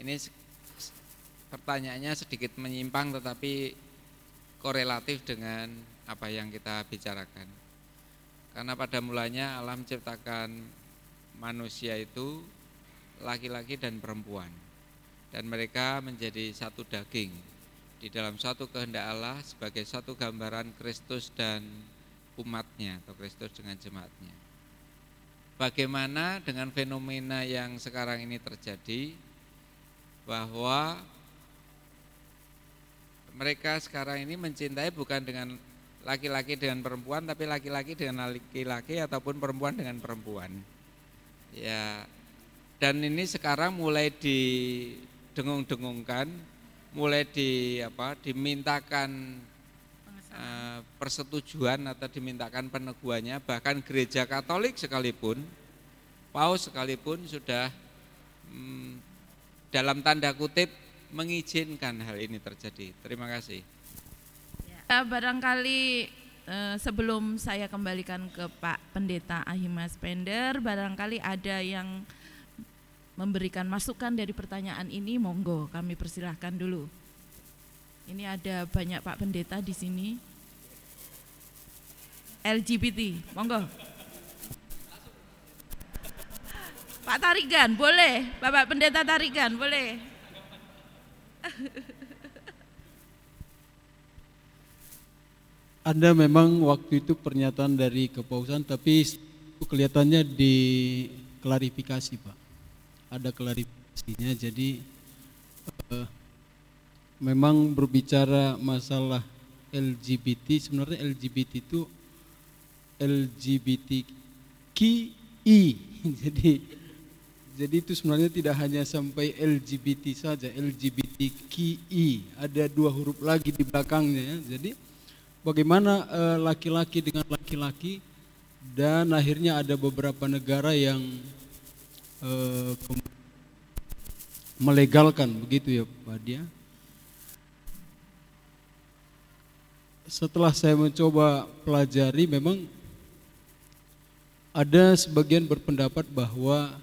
ini pertanyaannya sedikit menyimpang tetapi korelatif dengan apa yang kita bicarakan. Karena pada mulanya alam ciptakan manusia itu laki-laki dan perempuan. Dan mereka menjadi satu daging di dalam satu kehendak Allah sebagai satu gambaran Kristus dan umatnya atau Kristus dengan jemaatnya. Bagaimana dengan fenomena yang sekarang ini terjadi bahwa mereka sekarang ini mencintai bukan dengan laki-laki dengan perempuan tapi laki-laki dengan laki-laki ataupun perempuan dengan perempuan. Ya. Dan ini sekarang mulai didengung-dengungkan, mulai di apa? dimintakan uh, persetujuan atau dimintakan peneguhannya bahkan gereja Katolik sekalipun Paus sekalipun sudah hmm, dalam tanda kutip mengizinkan hal ini terjadi. Terima kasih. Ya, barangkali eh, sebelum saya kembalikan ke Pak Pendeta Ahimas Pender, barangkali ada yang memberikan masukan dari pertanyaan ini, monggo kami persilahkan dulu. Ini ada banyak Pak Pendeta di sini. LGBT, monggo. Pak Tarigan, boleh. Bapak Pendeta Tarigan, boleh. ada memang waktu itu pernyataan dari kepausan tapi kelihatannya di klarifikasi Pak. Ada klarifikasinya jadi uh, memang berbicara masalah LGBT sebenarnya LGBT itu LGBTQI jadi jadi itu sebenarnya tidak hanya sampai LGBT saja LGBTQI ada dua huruf lagi di belakangnya ya. jadi bagaimana eh, laki-laki uh, dengan laki-laki dan akhirnya ada beberapa negara yang uh, melegalkan begitu ya Pak Dia. Setelah saya mencoba pelajari memang ada sebagian berpendapat bahwa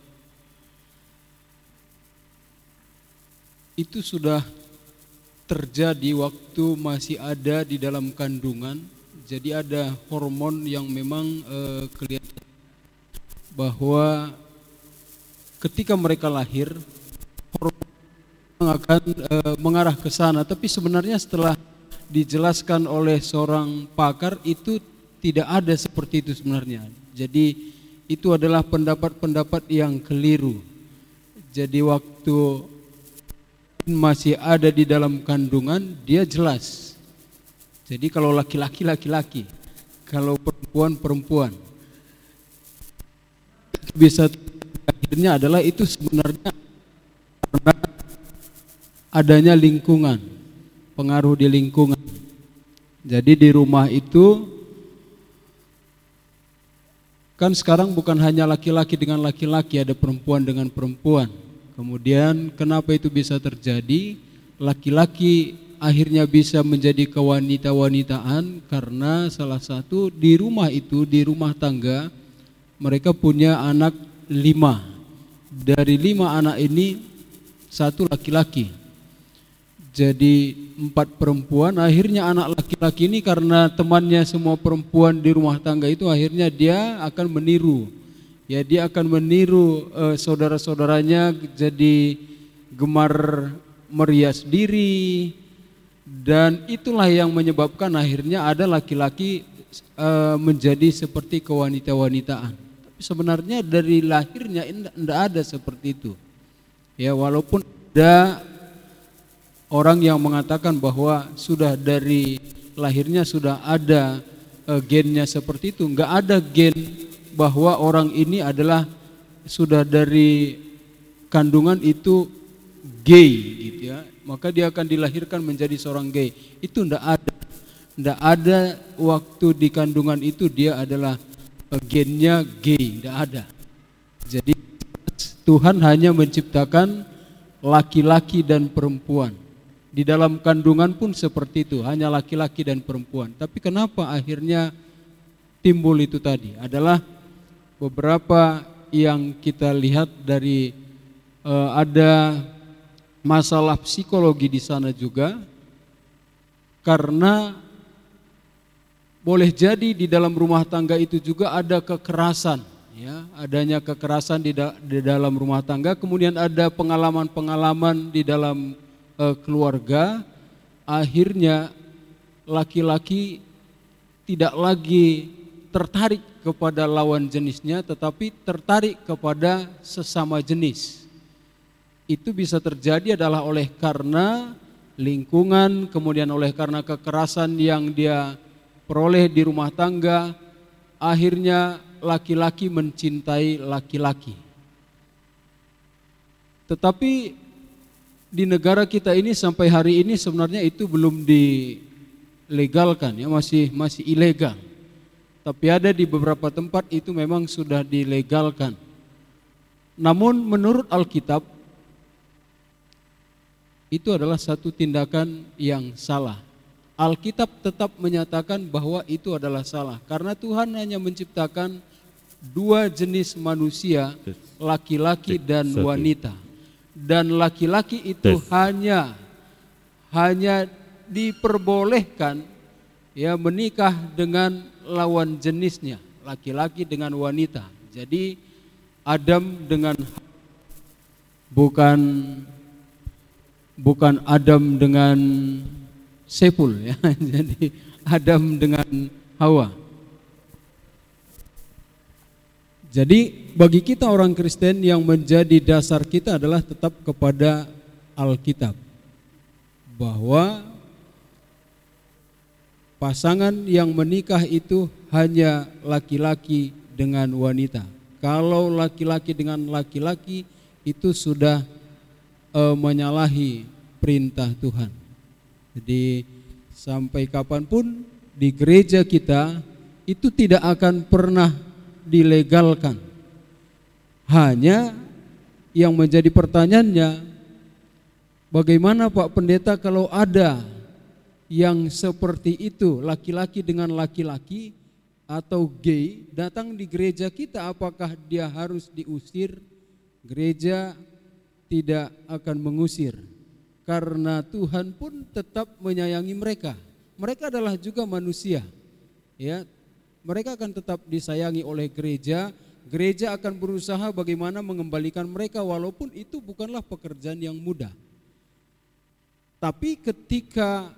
itu sudah terjadi waktu masih ada di dalam kandungan. Jadi ada hormon yang memang uh, kelihatan bahwa ketika mereka lahir hormon akan uh, mengarah ke sana. Tapi sebenarnya setelah dijelaskan oleh seorang pakar itu tidak ada seperti itu sebenarnya. Jadi itu adalah pendapat-pendapat yang keliru. Jadi waktu masih ada di dalam kandungan dia jelas. Jadi kalau laki-laki laki-laki, kalau perempuan perempuan. Bisa akhirnya adalah itu sebenarnya karena adanya lingkungan, pengaruh di lingkungan. Jadi di rumah itu kan sekarang bukan hanya laki-laki dengan laki-laki, ada perempuan dengan perempuan Kemudian kenapa itu bisa terjadi? Laki-laki akhirnya bisa menjadi kewanita-wanitaan karena salah satu di rumah itu, di rumah tangga, mereka punya anak lima. Dari lima anak ini, satu laki-laki. Jadi empat perempuan, akhirnya anak laki-laki ini karena temannya semua perempuan di rumah tangga itu akhirnya dia akan meniru ya dia akan meniru uh, saudara-saudaranya jadi gemar merias diri dan itulah yang menyebabkan akhirnya ada laki-laki uh, menjadi seperti kewanita-wanitaan. Tapi sebenarnya dari lahirnya tidak ada seperti itu. Ya walaupun ada orang yang mengatakan bahwa sudah dari lahirnya sudah ada uh, gennya seperti itu, enggak ada gen bahwa orang ini adalah sudah dari kandungan itu gay gitu ya. Maka dia akan dilahirkan menjadi seorang gay. Itu ndak ada. Ndak ada waktu di kandungan itu dia adalah gennya gay. Ndak ada. Jadi Tuhan hanya menciptakan laki-laki dan perempuan. Di dalam kandungan pun seperti itu hanya laki-laki dan perempuan. Tapi kenapa akhirnya timbul itu tadi? Adalah beberapa yang kita lihat dari uh, ada masalah psikologi di sana juga karena boleh jadi di dalam rumah tangga itu juga ada kekerasan ya. Adanya kekerasan di, da di dalam rumah tangga kemudian ada pengalaman-pengalaman di dalam uh, keluarga. Akhirnya laki-laki tidak lagi tertarik kepada lawan jenisnya tetapi tertarik kepada sesama jenis. Itu bisa terjadi adalah oleh karena lingkungan, kemudian oleh karena kekerasan yang dia peroleh di rumah tangga, akhirnya laki-laki mencintai laki-laki. Tetapi di negara kita ini sampai hari ini sebenarnya itu belum dilegalkan ya, masih masih ilegal. Tapi ada di beberapa tempat itu memang sudah dilegalkan. Namun menurut Alkitab itu adalah satu tindakan yang salah. Alkitab tetap menyatakan bahwa itu adalah salah karena Tuhan hanya menciptakan dua jenis manusia, laki-laki dan wanita. Dan laki-laki itu hanya hanya diperbolehkan ya menikah dengan lawan jenisnya, laki-laki dengan wanita. Jadi Adam dengan bukan bukan Adam dengan sepul ya. Jadi Adam dengan Hawa. Jadi bagi kita orang Kristen yang menjadi dasar kita adalah tetap kepada Alkitab. Bahwa pasangan yang menikah itu hanya laki-laki dengan wanita. Kalau laki-laki dengan laki-laki itu sudah e, menyalahi perintah Tuhan. Jadi sampai kapan pun di gereja kita itu tidak akan pernah dilegalkan. Hanya yang menjadi pertanyaannya bagaimana Pak Pendeta kalau ada yang seperti itu laki-laki dengan laki-laki atau gay datang di gereja kita apakah dia harus diusir? Gereja tidak akan mengusir karena Tuhan pun tetap menyayangi mereka. Mereka adalah juga manusia. Ya, mereka akan tetap disayangi oleh gereja. Gereja akan berusaha bagaimana mengembalikan mereka walaupun itu bukanlah pekerjaan yang mudah. Tapi ketika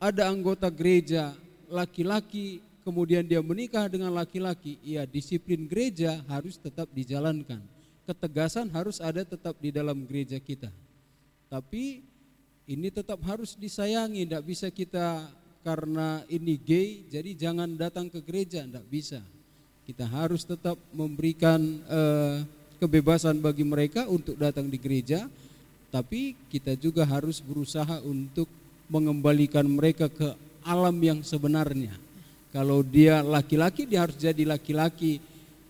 ada anggota gereja laki-laki kemudian dia menikah dengan laki-laki, ya disiplin gereja harus tetap dijalankan. Ketegasan harus ada tetap di dalam gereja kita. Tapi ini tetap harus disayangi, tidak bisa kita karena ini gay, jadi jangan datang ke gereja, tidak bisa. Kita harus tetap memberikan uh, kebebasan bagi mereka untuk datang di gereja, tapi kita juga harus berusaha untuk mengembalikan mereka ke alam yang sebenarnya. Kalau dia laki-laki, dia harus jadi laki-laki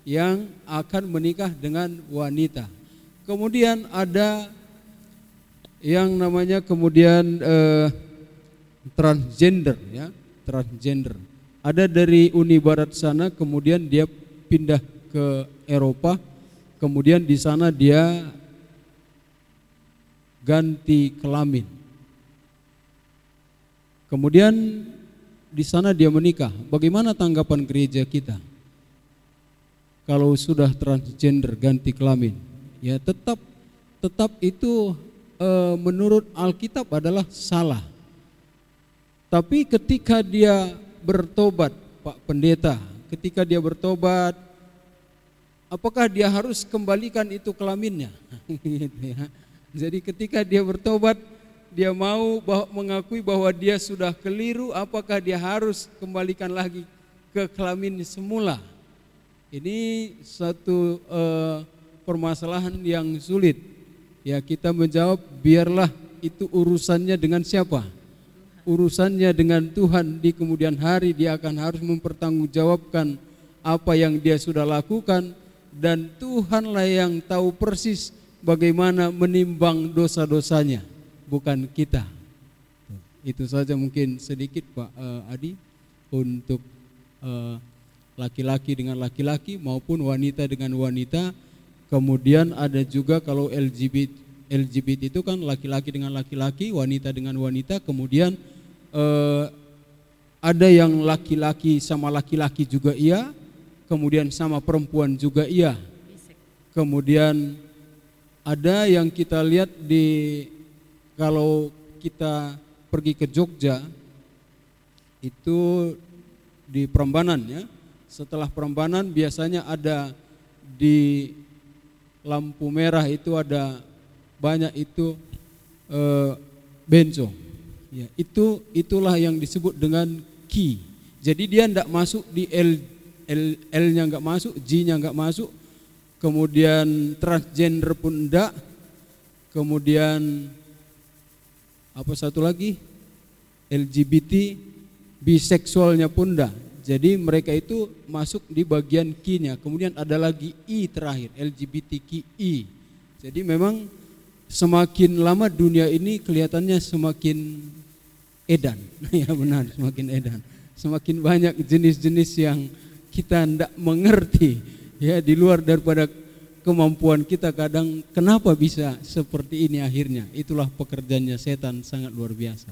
yang akan menikah dengan wanita. Kemudian ada yang namanya kemudian eh, transgender ya, transgender. Ada dari Uni Barat sana kemudian dia pindah ke Eropa, kemudian di sana dia ganti kelamin. Kemudian di sana dia menikah. Bagaimana tanggapan gereja kita? Kalau sudah transgender ganti kelamin, ya tetap tetap itu e, menurut Alkitab adalah salah. Tapi ketika dia bertobat, Pak Pendeta, ketika dia bertobat, apakah dia harus kembalikan itu kelaminnya? Gitu ya. Jadi ketika dia bertobat, dia mau mengakui bahwa dia sudah keliru, apakah dia harus kembalikan lagi ke kelamin semula? Ini satu uh, permasalahan yang sulit. Ya kita menjawab biarlah itu urusannya dengan siapa? urusannya dengan Tuhan di kemudian hari dia akan harus mempertanggungjawabkan apa yang dia sudah lakukan dan Tuhanlah yang tahu persis bagaimana menimbang dosa-dosanya bukan kita. Itu saja mungkin sedikit Pak uh, Adi untuk uh, laki-laki dengan laki-laki maupun wanita dengan wanita. Kemudian ada juga kalau LGBT LGBT itu kan laki-laki dengan laki-laki, wanita dengan wanita, kemudian eh, ada yang laki-laki sama laki-laki juga iya, kemudian sama perempuan juga iya. Kemudian ada yang kita lihat di kalau kita pergi ke Jogja itu di Prambanan ya. Setelah Prambanan biasanya ada di lampu merah itu ada banyak itu eh, bencong Ya, itu itulah yang disebut dengan ki. Jadi dia tidak masuk di L L L-nya nggak masuk, G-nya nggak masuk, kemudian transgender pun enggak, kemudian apa satu lagi LGBT biseksualnya pun enggak. Jadi mereka itu masuk di bagian Q-nya. Kemudian ada lagi I terakhir, LGBTQI. Jadi memang semakin lama dunia ini kelihatannya semakin edan. ya benar, semakin edan. Semakin banyak jenis-jenis yang kita tidak mengerti ya di luar daripada kemampuan kita kadang kenapa bisa seperti ini akhirnya. Itulah pekerjaannya setan sangat luar biasa.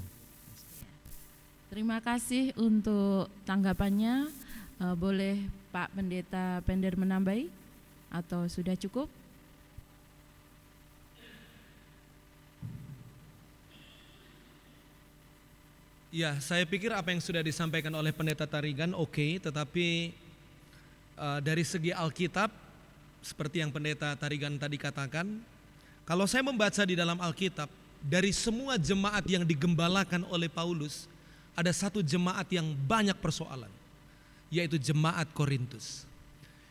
Terima kasih untuk tanggapannya. Eh, boleh Pak Pendeta Pender menambahi atau sudah cukup? Ya, saya pikir apa yang sudah disampaikan oleh Pendeta Tarigan oke, tetapi uh, dari segi Alkitab seperti yang Pendeta Tarigan tadi katakan, kalau saya membaca di dalam Alkitab dari semua jemaat yang digembalakan oleh Paulus, ada satu jemaat yang banyak persoalan, yaitu jemaat Korintus.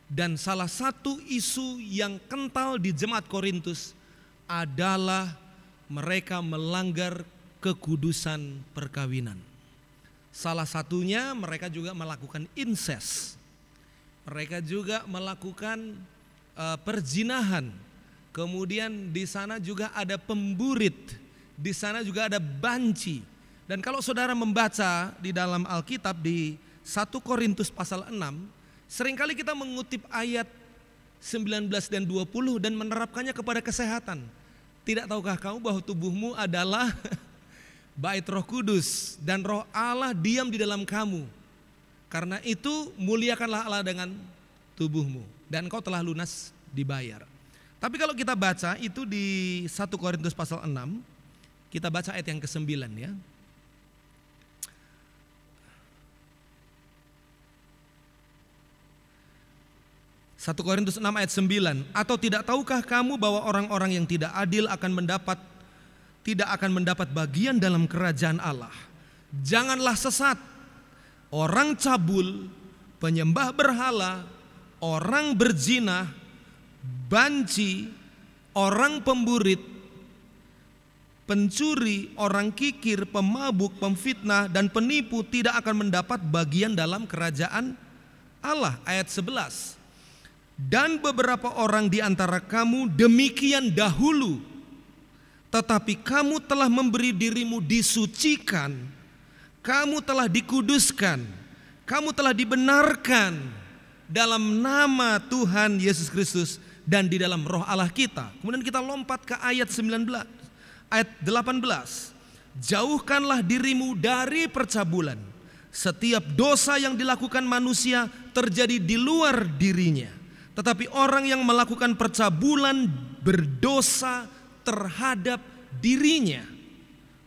Dan salah satu isu yang kental di jemaat Korintus adalah mereka melanggar kekudusan perkawinan. Salah satunya mereka juga melakukan incest. Mereka juga melakukan uh, perzinahan. Kemudian di sana juga ada pemburit. Di sana juga ada banci. Dan kalau saudara membaca di dalam Alkitab di 1 Korintus pasal 6, sering kali kita mengutip ayat 19 dan 20 dan menerapkannya kepada kesehatan. Tidak tahukah kamu bahwa tubuhmu adalah bait Roh Kudus dan Roh Allah diam di dalam kamu. Karena itu muliakanlah Allah dengan tubuhmu dan kau telah lunas dibayar. Tapi kalau kita baca itu di 1 Korintus pasal 6, kita baca ayat yang ke-9 ya. 1 Korintus 6 ayat 9 Atau tidak tahukah kamu bahwa orang-orang yang tidak adil akan mendapat Tidak akan mendapat bagian dalam kerajaan Allah Janganlah sesat Orang cabul Penyembah berhala Orang berzina Banci Orang pemburit Pencuri, orang kikir, pemabuk, pemfitnah, dan penipu tidak akan mendapat bagian dalam kerajaan Allah. Ayat 11 dan beberapa orang di antara kamu demikian dahulu, tetapi kamu telah memberi dirimu disucikan, kamu telah dikuduskan, kamu telah dibenarkan dalam nama Tuhan Yesus Kristus dan di dalam roh Allah kita. Kemudian kita lompat ke ayat 19, ayat 18. Jauhkanlah dirimu dari percabulan. Setiap dosa yang dilakukan manusia terjadi di luar dirinya tetapi orang yang melakukan percabulan berdosa terhadap dirinya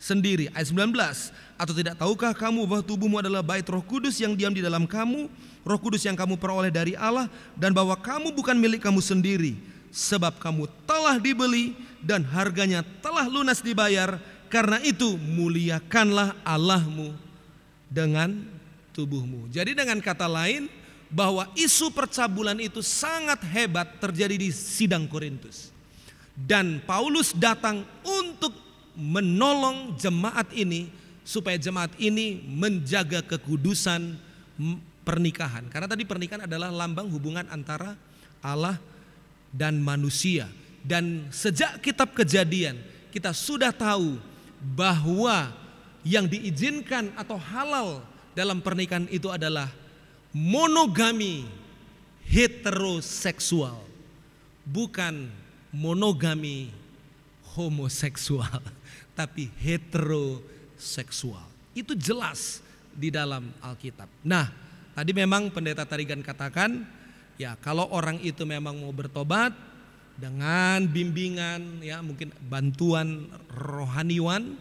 sendiri. Ayat 19. Atau tidak tahukah kamu bahwa tubuhmu adalah bait roh kudus yang diam di dalam kamu. Roh kudus yang kamu peroleh dari Allah. Dan bahwa kamu bukan milik kamu sendiri. Sebab kamu telah dibeli dan harganya telah lunas dibayar. Karena itu muliakanlah Allahmu dengan tubuhmu. Jadi dengan kata lain bahwa isu percabulan itu sangat hebat terjadi di sidang Korintus. Dan Paulus datang untuk menolong jemaat ini supaya jemaat ini menjaga kekudusan pernikahan. Karena tadi pernikahan adalah lambang hubungan antara Allah dan manusia. Dan sejak kitab Kejadian kita sudah tahu bahwa yang diizinkan atau halal dalam pernikahan itu adalah monogami heteroseksual, bukan monogami homoseksual, tapi heteroseksual. Itu jelas di dalam Alkitab. Nah, tadi memang pendeta Tarigan katakan, ya kalau orang itu memang mau bertobat dengan bimbingan, ya mungkin bantuan rohaniwan,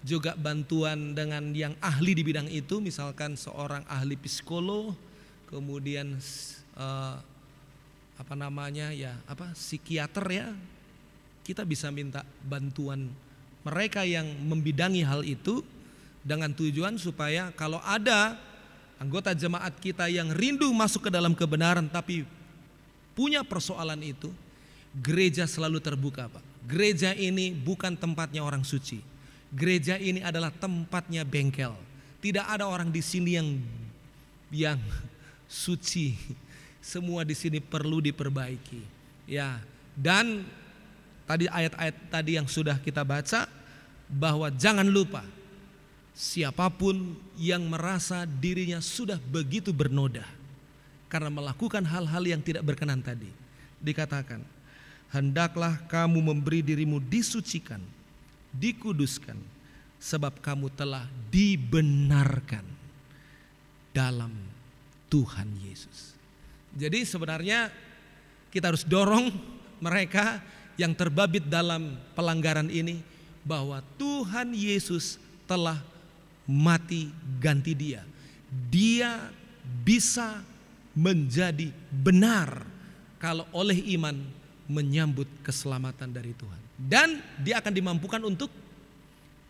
juga bantuan dengan yang ahli di bidang itu, misalkan seorang ahli psikolog, kemudian uh, apa namanya ya apa psikiater ya kita bisa minta bantuan mereka yang membidangi hal itu dengan tujuan supaya kalau ada anggota jemaat kita yang rindu masuk ke dalam kebenaran tapi punya persoalan itu gereja selalu terbuka Pak gereja ini bukan tempatnya orang suci gereja ini adalah tempatnya bengkel tidak ada orang di sini yang yang suci. Semua di sini perlu diperbaiki. Ya. Dan tadi ayat-ayat tadi yang sudah kita baca bahwa jangan lupa siapa pun yang merasa dirinya sudah begitu bernoda karena melakukan hal-hal yang tidak berkenan tadi dikatakan hendaklah kamu memberi dirimu disucikan dikuduskan sebab kamu telah dibenarkan dalam Tuhan Yesus. Jadi sebenarnya kita harus dorong mereka yang terbabit dalam pelanggaran ini bahwa Tuhan Yesus telah mati ganti dia. Dia bisa menjadi benar kalau oleh iman menyambut keselamatan dari Tuhan. Dan dia akan dimampukan untuk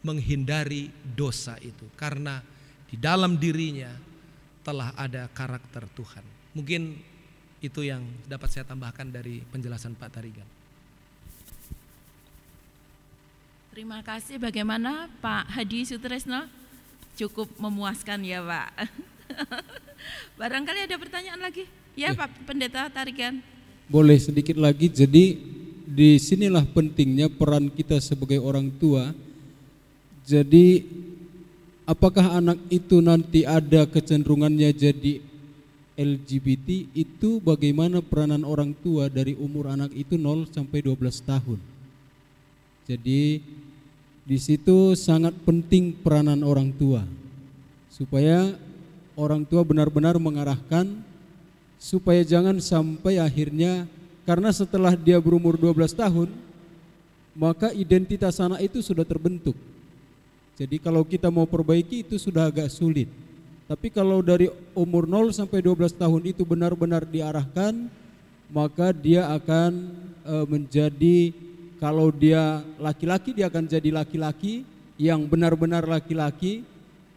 menghindari dosa itu karena di dalam dirinya telah ada karakter Tuhan. Mungkin itu yang dapat saya tambahkan dari penjelasan Pak Tarigan. Terima kasih. Bagaimana Pak Hadi Sutresno? Cukup memuaskan ya Pak. Barangkali ada pertanyaan lagi? Ya, ya. Pak Pendeta Tarigan. Boleh sedikit lagi. Jadi di sinilah pentingnya peran kita sebagai orang tua. Jadi apakah anak itu nanti ada kecenderungannya jadi LGBT itu bagaimana peranan orang tua dari umur anak itu 0 sampai 12 tahun. Jadi di situ sangat penting peranan orang tua supaya orang tua benar-benar mengarahkan supaya jangan sampai akhirnya karena setelah dia berumur 12 tahun maka identitas anak itu sudah terbentuk jadi kalau kita mau perbaiki itu sudah agak sulit. Tapi kalau dari umur 0 sampai 12 tahun itu benar-benar diarahkan, maka dia akan e, menjadi kalau dia laki-laki dia akan jadi laki-laki yang benar-benar laki-laki.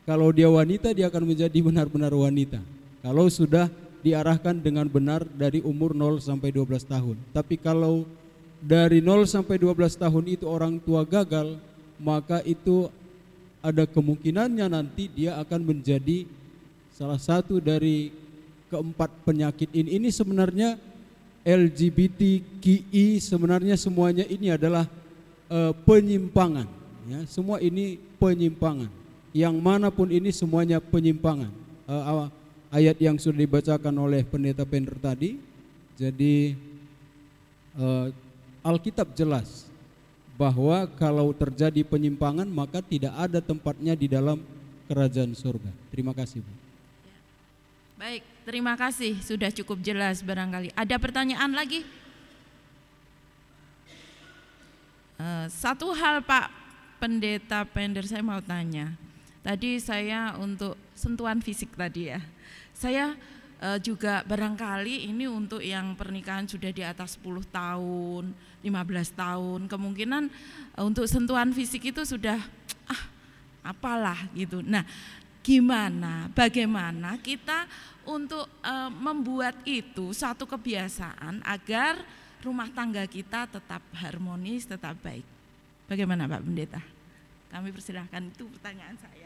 Kalau dia wanita dia akan menjadi benar-benar wanita. Kalau sudah diarahkan dengan benar dari umur 0 sampai 12 tahun. Tapi kalau dari 0 sampai 12 tahun itu orang tua gagal, maka itu ada kemungkinannya nanti dia akan menjadi salah satu dari keempat penyakit ini. Ini sebenarnya LGBTQI sebenarnya semuanya ini adalah uh, penyimpangan. Ya, semua ini penyimpangan. Yang mana pun ini semuanya penyimpangan. Uh, ayat yang sudah dibacakan oleh pendeta Pender tadi. Jadi uh, Alkitab jelas bahwa kalau terjadi penyimpangan maka tidak ada tempatnya di dalam kerajaan surga. Terima kasih, Bu. Baik, terima kasih sudah cukup jelas barangkali. Ada pertanyaan lagi? Uh, satu hal Pak Pendeta Pender saya mau tanya. Tadi saya untuk sentuhan fisik tadi ya. Saya uh, juga barangkali ini untuk yang pernikahan sudah di atas 10 tahun, 15 tahun, kemungkinan uh, untuk sentuhan fisik itu sudah ah apalah gitu. Nah, gimana bagaimana kita untuk uh, membuat itu satu kebiasaan agar rumah tangga kita tetap harmonis, tetap baik. Bagaimana Pak Pendeta? Kami persilahkan itu pertanyaan saya.